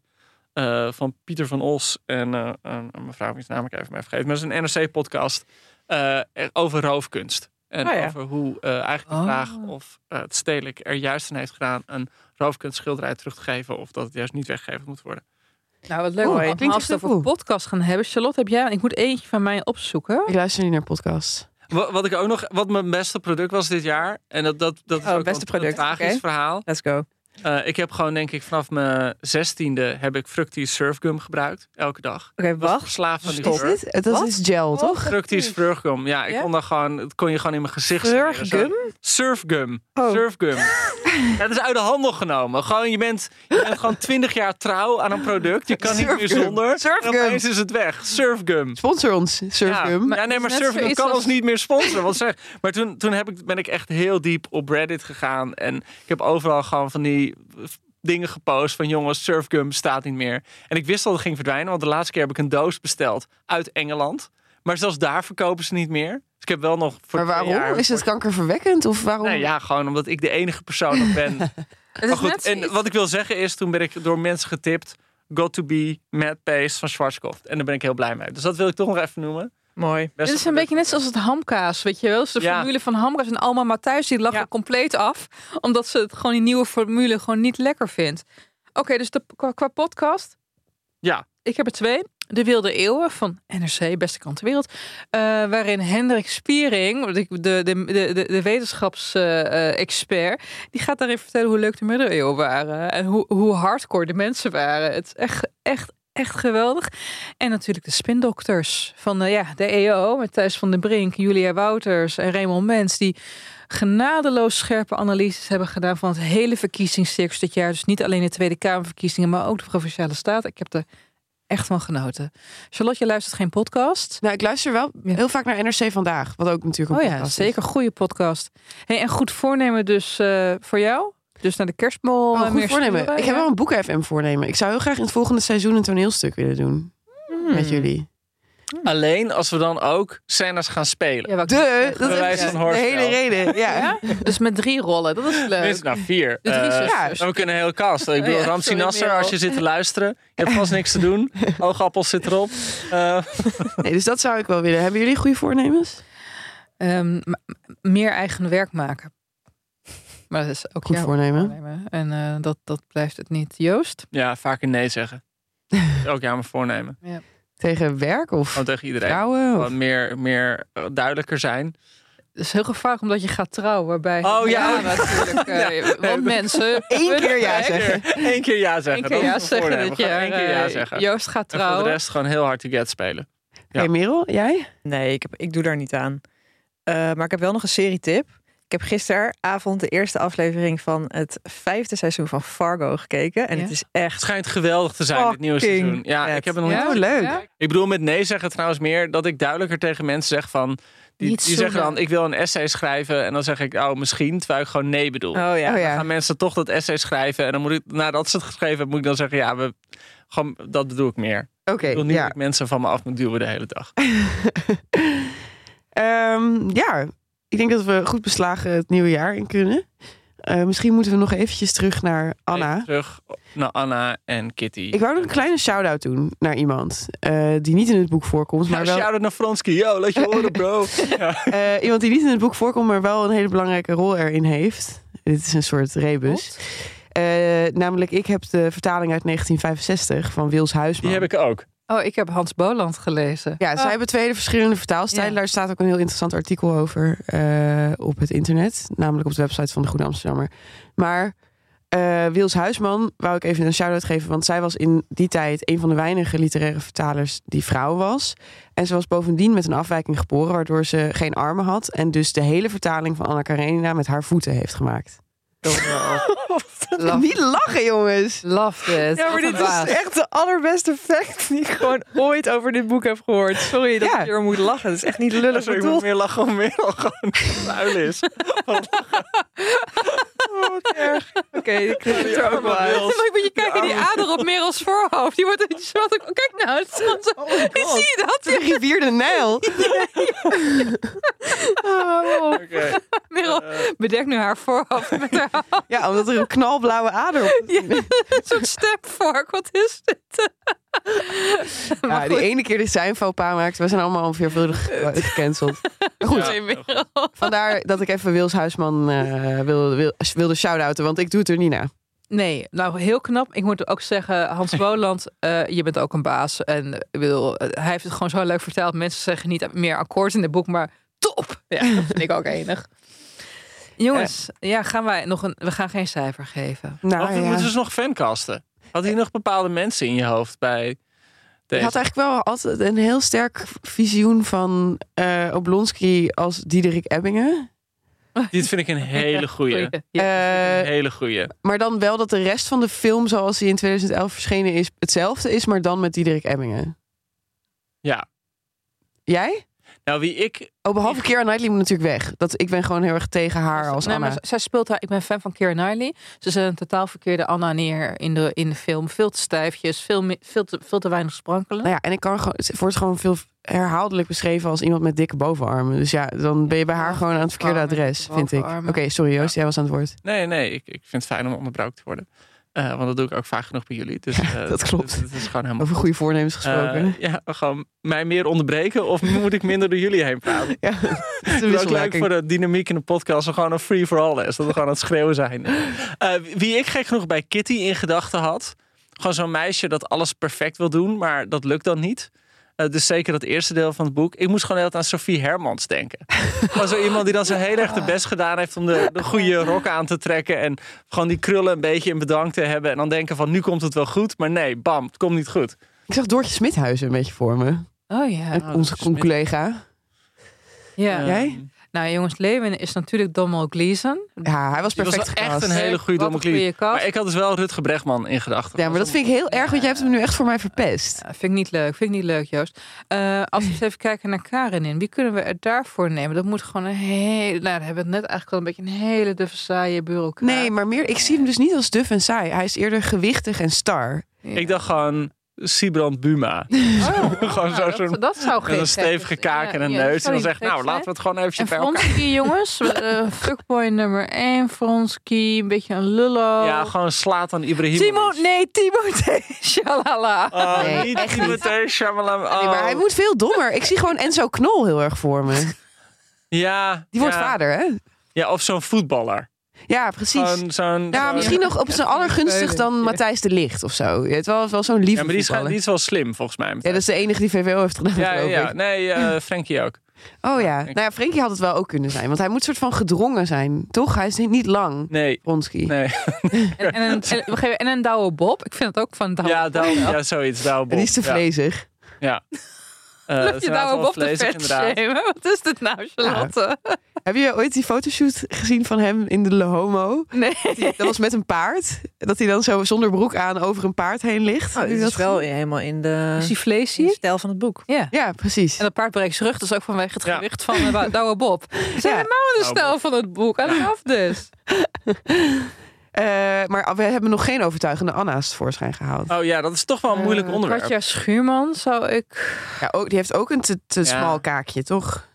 eh, van Pieter van Os en eh, een mevrouw, wiens naam ik even vergeten. Maar het is een NRC-podcast over roofkunst. En Oh ja. over hoe eigenlijk de Oh. vraag of eh, het stedelijk er juist in heeft gedaan een roofkunstschilderij terug te geven. Of dat het juist niet weggegeven moet worden. Nou, wat leuk. Klinkt als we het over podcast gaan hebben. Charlotte, heb jij... Ik moet eentje van mij opzoeken. Ik luister niet naar podcasts. Wat, wat ik ook nog, wat mijn beste product was dit jaar. En dat, dat, dat is Oh, ook beste wel een product, tragisch verhaal. Let's go. Eh, ik heb gewoon, denk ik, vanaf mijn zestiende heb ik Fructis Surfgum gebruikt. Elke dag. Oké, wacht. verslaafd van die Is surf. dit? Dat is gel, toch? Fructis Surfgum. Ja, ik Ja? kon daar gewoon, dat kon je gewoon in mijn gezicht. Surfgum? Surfgum. Oh. Surfgum. ja, dat is uit de handel genomen. Gewoon, je bent, je bent gewoon twintig jaar trouw aan een product. Je kan niet meer zonder. Surfgum. En opeens is het weg. Surfgum. Sponsor ons, Surfgum. Ja, ja, nee, maar Surfgum kan als- ons niet meer sponsoren. Want zeg, maar toen, toen heb ik, ben ik echt heel diep op Reddit gegaan. En ik heb overal gewoon van die dingen gepost van jongens, Surfgum staat niet meer. En ik wist al dat het ging verdwijnen, want de laatste keer heb ik een doos besteld uit Engeland. Maar zelfs daar verkopen ze niet meer. Dus ik heb wel nog voor Maar waarom? jaar- Is het kankerverwekkend? Of waarom? Nee, ja, gewoon omdat ik de enige persoon nog ben. Het maar is goed, net en wat ik wil zeggen is, toen ben ik door mensen getipt. Got to be Mad Pace van Schwarzkopf. En daar ben ik heel blij mee. Dus dat wil ik toch nog even noemen. Mooi. Best Dit is een beetje net zoals het hamkaas, weet je wel? Dus de Ja. formule van hamkaas en Alma Matthijs die lachen Ja. compleet af. Omdat ze het gewoon die nieuwe formule gewoon niet lekker vindt. Oké, dus de, qua, qua podcast. Ja. Ik heb er twee. De Wilde Eeuwen van NRC, beste krant ter wereld. eh, waarin Hendrik Spiering, de, de, de, de, de wetenschapsexpert, die gaat daarin vertellen hoe leuk de middeleeuwen waren. En hoe, hoe hardcore de mensen waren. Het is echt, echt, echt geweldig. En natuurlijk de spindokters van eh, ja, de EO met Thijs van den Brink, Julia Wouters en Raymond Mens. Die genadeloos scherpe analyses hebben gedaan van het hele verkiezingscircus dit jaar. Dus niet alleen de Tweede Kamerverkiezingen, maar ook de Provinciale Staten. Ik heb er echt van genoten. Charlotte, je luistert geen podcast. Nou, ik luister wel Ja. heel vaak naar NRC Vandaag. Wat ook natuurlijk Oh een ja, podcast is. zeker. Goede podcast. Hey, en goed voornemen dus eh, voor jou? Dus naar de kerstbal. Oh, eh, goed meer voornemen. Ik heb ja? wel een boek FM voornemen. Ik zou heel graag in het volgende seizoen een toneelstuk willen doen. Hmm. Met jullie. Alleen als we dan ook scènes gaan spelen. Ja, De, dat is van de hele reden. Ja. Ja? Dus met drie rollen, dat is leuk. Nou, vier. Zusters. en we kunnen een hele cast. Ik bedoel, ja, Ramsi sorry, Nasser, als je zit te luisteren. Je hebt vast niks te doen. Oogappels zit erop. Eh, Nee, dus dat zou ik wel willen. Hebben jullie goede voornemens? Ehm, meer eigen werk maken. Maar dat is ook Goed jouw voornemen. En eh, dat, dat blijft het niet. Joost? ja, vaker nee zeggen. Ook ja, mijn voornemen. Tegen werk of Gewoon tegen iedereen. vrouwen? Of... Gewoon meer, meer eh, duidelijker zijn. Het is heel gevaarlijk omdat je gaat trouwen. Waarbij Oh, ja. natuurlijk. eh, Ja. Want mensen... Eén keer ja Eén zeggen. Eén keer ja zeggen. Eén keer ja zeggen dit jaar. één keer ja zeggen. Joost gaat En voor de trouwen. rest gewoon heel hard to get spelen. Oké, Merel, jij? Nee, ik, heb, ik doe daar niet aan. Eh, maar ik heb wel nog een serietip. Ik heb gisteravond de eerste aflevering van het vijfde seizoen van Fargo gekeken. En Ja? het is Het echt... schijnt geweldig te zijn, dit nieuwe seizoen. Ja, vet. ik heb het nog niet Oh, leuk. Ja? Ik bedoel met nee zeggen trouwens meer dat ik duidelijker tegen mensen zeg van... Die, Niet die zeggen dan, ik wil een essay schrijven. En dan zeg ik, oh misschien, terwijl ik gewoon nee bedoel. Oh ja. Oh Dan gaan mensen toch dat essay schrijven. En dan moet ik, nadat ze het geschreven hebben, moet ik dan zeggen... Ja, we, gewoon, dat bedoel ik meer. Oké, Ik wil niet ja. dat ik mensen van me af moet duwen de hele dag. Ehm, ja, ik denk dat we goed beslagen het nieuwe jaar in kunnen. Eh, misschien moeten we nog eventjes terug naar Anna. Even terug naar Anna en Kitty. Ik wou nog een kleine shout-out doen naar iemand eh, die niet in het boek voorkomt, maar Maar wel shout-out naar Fronsky. Yo, laat je horen, bro. ja. eh, iemand die niet in het boek voorkomt, maar wel een hele belangrijke rol erin heeft. Dit is een soort rebus. Eh, namelijk, ik heb de vertaling uit 1965 van Wils Huisman. Die heb ik ook. Oh, ik heb Hans Boland gelezen. Ja, zij Oh. hebben twee verschillende vertaalstijlen. Ja. Daar staat ook een heel interessant artikel over eh, op het internet. Namelijk op de website van de Goede Amsterdammer. Maar eh Wils Huisman wou ik even een shout-out geven. Want zij was in die tijd een van de weinige literaire vertalers die vrouw was. En ze was bovendien met een afwijking geboren... waardoor ze geen armen had. En dus de hele vertaling van Anna Karenina met haar voeten heeft gemaakt. Niet lachen, jongens! Love it. Ja, maar dit is echt de allerbeste fact die ik gewoon ooit over dit boek heb gehoord. Sorry dat Ja. ik er moet lachen. Het is echt niet lullig Sorry, ik moet meer lachen om meer gewoon vuil is. Oké, ik knip het er ook wel uit. Maar moet je kijken, die ader op Merels voorhoofd. Die wordt een zwart. Kijk nou, het is gewoon zo. Zie je dat? De rivier de Nijl. Oké. Merel bedekt nu haar voorhoofd met haar hand. Ja, omdat er een knalblauwe ader op Ja, een soort stepvork. Wat is dit? Ja, die ene keer dat zij een faux pas maakt, we zijn allemaal al veelvuldig eh, gecanceld. Maar goed, Ja. Vandaar dat ik even Wils Huisman eh, wilde, wil, wilde shout-outen, want ik doe het er niet na. Nee, nou heel knap. Ik moet ook zeggen, Hans Boland, eh, je bent ook een baas. En eh, hij heeft het gewoon zo leuk verteld. Mensen zeggen niet meer akkoord in het boek, maar top. Ja, dat vind ik ook enig. Jongens, ja, gaan wij nog een. We gaan geen cijfer geven. Nou, of we ja. moeten dus nog fancasten. Had je nog bepaalde mensen in je hoofd bij Ik deze? had eigenlijk wel altijd een heel sterk visioen van eh Oblonsky als Diederik Ebbingen. Dit vind ik een hele goeie. Goeie. Ja. Eh, Een hele goeie. maar dan wel dat de rest van de film zoals die in 2011 verschenen is hetzelfde is, maar dan met Diederik Ebbingen. Ja. Jij? Nou, wie ik... Oh, behalve Keira Knightley moet natuurlijk weg. Dat, ik ben gewoon heel erg tegen haar als Nee, Anna. maar zij speelt haar. Ik ben fan van Keira Knightley. Ze zet een totaal verkeerde Anna neer in de, in de film. Veel te stijfjes, veel, veel, te, veel te weinig sprankelen. Nou ja, en ik kan gewoon, het wordt gewoon veel herhaaldelijk beschreven als iemand met dikke bovenarmen. Dus ja, dan ben je bij haar gewoon aan het verkeerde adres, vind ik. Oké, sorry Joost, jij was aan het woord. Nee, nee, ik, ik vind het fijn om onderbroken te worden. Eh, want dat doe ik ook vaak genoeg bij jullie. Dus, eh, dat klopt. Het is gewoon helemaal Over goede voornemens gesproken. Eh, ja, gewoon mij meer onderbreken of moet ik minder door jullie heen praten? ja, dat is ook leuk voor de dynamiek in de podcast. gewoon een free-for-all is. Dat we gewoon aan het schreeuwen zijn. Wie ik gek genoeg bij Kitty in gedachten had. Gewoon zo'n meisje dat alles perfect wil doen. Maar dat lukt dan niet. Eh, dus zeker dat eerste deel van het boek. Ik moest gewoon heel aan Sophie Hermans denken. Gewoon zo iemand die dan zo heel erg de best gedaan heeft om de, de goede rok aan te trekken. En gewoon die krullen een beetje in bedankt te hebben. En dan denken van nu komt het wel goed. Maar nee, bam, het komt niet goed. Ik zag Doortje Smithuizen een beetje voor me. Oh ja. En onze Smit. collega. ja. Jij? Nou jongens, Lewin is natuurlijk Domhnall Gleeson. Ja, hij was was perfect wel echt gecast. een hele goede Wat een domme goede cast. Maar ik had dus wel Rutger Bregman in gedachten. Ja, maar dat vind ik heel erg, want jij hebt hem nu echt voor mij verpest. Ja, vind ik niet leuk. Vind ik niet leuk, Joost. Eh, als we eens even kijken naar Karenin. Wie kunnen we er daarvoor nemen? Dat moet gewoon een hele... Nou, dan hebben we het net eigenlijk al een beetje een hele duffe saaie bureaucraat. Nee, maar meer, ik zie hem dus niet als duf en saai. Hij is eerder gewichtig en star. Ja. Ik dacht gewoon Sibrand Buma. Oh, Gewoon zo- dat, dat zou Met geen een stevige kaak en een neus. En dan zegt, nou, laten we het gewoon eventjes En bij elkaar. Fronsky, jongens. eh, fuckboy nummer 1. Fronsky, een beetje een lullo. Ja, gewoon slaat aan Ibrahim. Timo, nee, Timothée. Shalala. Oh, Nee, niet. Timothée. Oh. Nee, maar hij moet veel dommer. Ik zie gewoon Enzo Knol heel erg voor me. Ja. Die wordt ja. vader, hè? Ja, of zo'n voetballer. Ja, precies. Zo'n... ja, zo'n- misschien nog op zijn allergunstig dan. Matthijs de Licht of zo. Het wel, wel zo'n lieve Ja, maar die is, voetballer. die is wel slim, volgens mij. Ja, dat is de enige die VWO heeft gedaan, ja, geloof ja. ik. Nee, eh Frenkie ook. Oh ja. Nou ja, Frenkie had het wel ook kunnen zijn. Want hij moet soort van gedrongen zijn. Toch? Hij is niet, niet lang, Nee, Bronski. nee. En, en, een, en, we geven- en een Douwe Bob. Ik vind het ook van Douwe Ja, Bob. Douwe, ja, zoiets. Douwe Bob. die is te Ja, vlezig. Ja. Eh, dat je te vlezig, inderdaad. vetshamen? Wat is dit nou, Charlotte? Heb je ooit die fotoshoot gezien van hem in de Le Homo? Nee. Dat was met een paard. Dat hij dan zo zonder broek aan over een paard heen ligt. Oh, dat is wel helemaal in de, in de stijl van het boek. Ja. Ja, precies. En dat paard breekt zijn rug, dus ook vanwege het Ja. gewicht van uh, Douwe Bob. Is Ja. helemaal de Douwe stijl van het boek. I love this. Eh, maar we hebben nog geen overtuigende Anna's tevoorschijn gehaald. Oh ja, dat is toch wel een moeilijk Eh, onderwerp. Katja Schuurman zou ik... Ja, ook, die heeft ook een te, te Ja. smal kaakje, toch?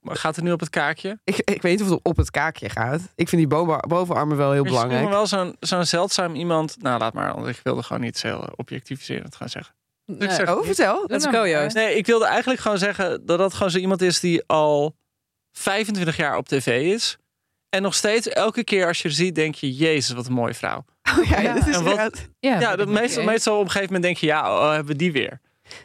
Maar gaat het nu op het kaakje? Ik, ik weet niet of het op het kaakje gaat. Ik vind die boven, bovenarmen wel heel belangrijk. wel zo'n zo'n zeldzaam iemand. Nou, laat maar. want Ik wilde gewoon niet heel objectiviserend gaan zeggen. Nee. zeg- Oh, vertel. Let's go, Joost. Nee, ik wilde eigenlijk gewoon zeggen dat dat gewoon zo iemand is die al 25 jaar op tv is. En nog steeds, elke keer als je er ziet, denk je: Jezus, wat een mooie vrouw. Oh, ja, Ja. dat is En wat- inderdaad- Ja, Ja, dat meestal, meestal op een gegeven moment denk je: Ja, oh, hebben we die weer.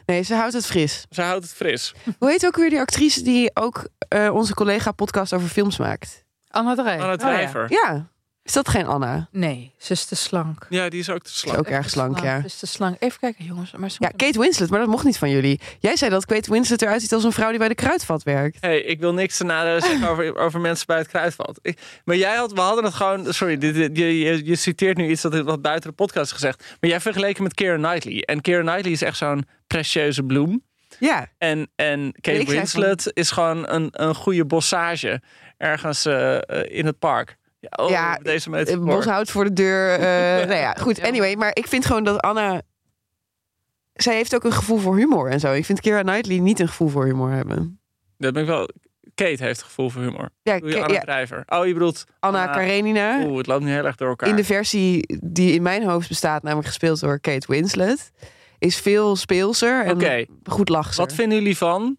Nee, ze houdt het fris. Ze houdt het fris. Hoe heet ook weer die actrice die ook eh, onze collega podcast over films maakt? Anna Drey. Anna Oh, ja. Drijver. Ja. Is dat geen Anna? Nee, ze is te slank. ja. die is ook te Is slank. ook erg slank, ja. Ze is te slank. Even kijken, jongens. Maar Ja, Kate Winslet, maar dat mocht niet van jullie. Jij zei dat Kate Winslet eruit ziet als een vrouw die bij de kruidvat werkt. Hey, ik wil niks te nadelen zeggen over, over mensen bij het kruidvat. Ik, maar jij had, we hadden het gewoon. Sorry, dit, dit- je, je, je citeert nu iets dat wat buiten de podcast is gezegd. Maar jij vergeleken met Keira Knightley. En Keira Knightley is echt zo'n precieuze bloem. Ja, En, en Kate Winslet is gewoon een, een goede bossage ergens eh, eh, in het park. Ja, oh, Ja, deze metafoor. boshout voor de deur. eh, nou ja, goed. Anyway, maar ik vind gewoon dat Anna... Zij heeft ook een gevoel voor humor en zo. Ik vind Keira Knightley niet een gevoel voor humor hebben. Dat ben ik wel. Kate heeft gevoel voor humor. Ja, Doe je Ke- Anna ja, Drijver. Oh, je bedoelt Anna Anna- Karenina. Oeh, het loopt nu heel erg door elkaar. In de versie die in mijn hoofd bestaat, namelijk gespeeld door Kate Winslet, is veel speelser en goed lachser. Wat vinden jullie van?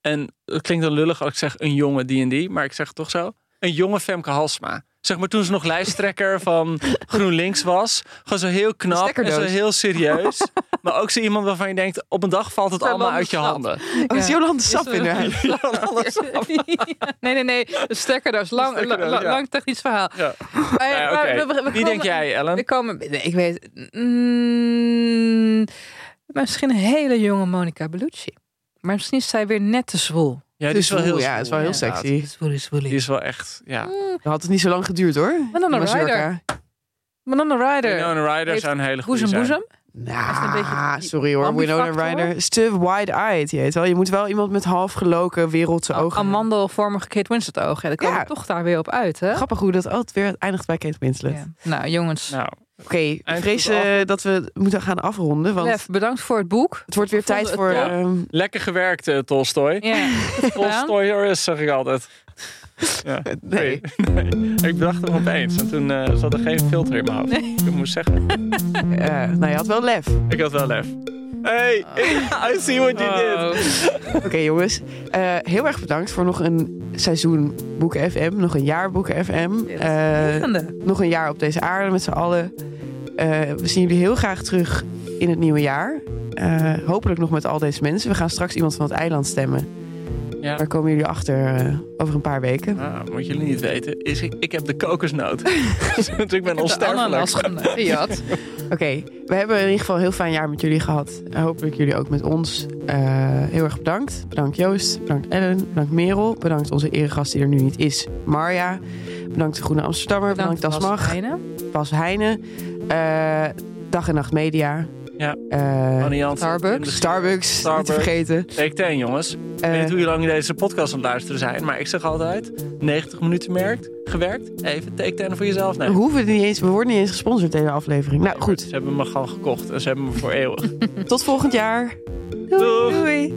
En het klinkt dan lullig als ik zeg een jonge D&D, maar ik zeg het toch zo. Een jonge Femke Halsma. Zeg maar toen ze nog lijsttrekker van GroenLinks was. Gewoon zo heel knap en zo heel serieus. maar ook zo iemand waarvan je denkt, op een dag valt het allemaal uit je handen. Oh, is Jolande Sap Is- inderdaad. nee, nee, nee. De stekkerdoos. Lang, Stekkerdoos, la- la- ja. lang technisch verhaal. Ja. Maar, ja, maar oké. we- we- we Wie komen- denk jij, Ellen? We komen, nee, ik weet. Mm, misschien een hele jonge Monica Bellucci. Maar misschien is zij weer net te zwoel. Ja, die Dus is wel heel ja, het is wel heel sexy. Zwoelie. Die is wel echt, ja. Dat had het niet zo lang geduurd hoor. Banana Die Rider. Banana Rider. Winona Ryder Heeft zou een hele goede Boezem, zijn. boezem. Nou, Echt een beetje sorry hoor. Winona. Ryder is te wide-eyed. Je weet wel. Je moet wel iemand met half geloken wereldse ogen. Amandelvormige Kate Winslet ogen. Ja, daar komen Ja. toch daar weer op uit, hè? Grappig hoe dat altijd weer eindigt bij Kate Winslet. Ja. Nou, jongens. Nou, Oké, ik vrees eh, dat we moeten gaan afronden. Want Lef, bedankt voor het boek. het wordt weer tijd het voor... ehm, lekker gewerkt, eh, Tolstoy. Ja. Tolstoy is, zeg ik altijd. Ja. nee. Nee. Ik bedacht hem opeens. En toen eh, zat er geen filter in mijn hoofd. Ik moest zeggen. eh, nou, je had wel lef. Ik had wel lef. Hey, I see what you did. Oké jongens, Eh, heel erg bedankt voor nog een seizoen Boeken FM. Nog een jaar Boeken FM. Eh, Volgende. nog een jaar op deze aarde met z'n allen. Eh, we zien jullie heel graag terug in het nieuwe jaar. Eh, hopelijk nog met al deze mensen. We gaan straks iemand van het eiland stemmen. Ja. Daar komen jullie achter eh, over een paar weken. Nou, wat jullie niet weten, is ik, ik heb de kokosnoot. dus ik ben De onsterfelijk. ananas gejat. Oké, we hebben in ieder geval een heel fijn jaar met jullie gehad. Eh, hopelijk jullie ook met ons. Eh, heel erg bedankt. Bedankt Joost, bedankt Ellen, bedankt Merel. Bedankt onze eregast die er nu niet is, Marja. Bedankt de Groene Amsterdammer, bedankt, Bas Dasmag, Heijnen. Bas Heijnen. Eh, Dag en Nacht Media. Ja. Eh, Starbucks. Starbucks, niet Starbucks. vergeten. Take 10, jongens. Ik weet Eh, niet hoe lang deze podcast aan het luisteren zijn. Maar ik zeg altijd, 90 minuten merkt, gewerkt. Even take 10 voor jezelf we, hoeven niet eens, we worden niet eens gesponsord deze aflevering. Nou Ze goed, hebben me gewoon gekocht en ze hebben me voor eeuwig. tot volgend jaar. Doei. Doei.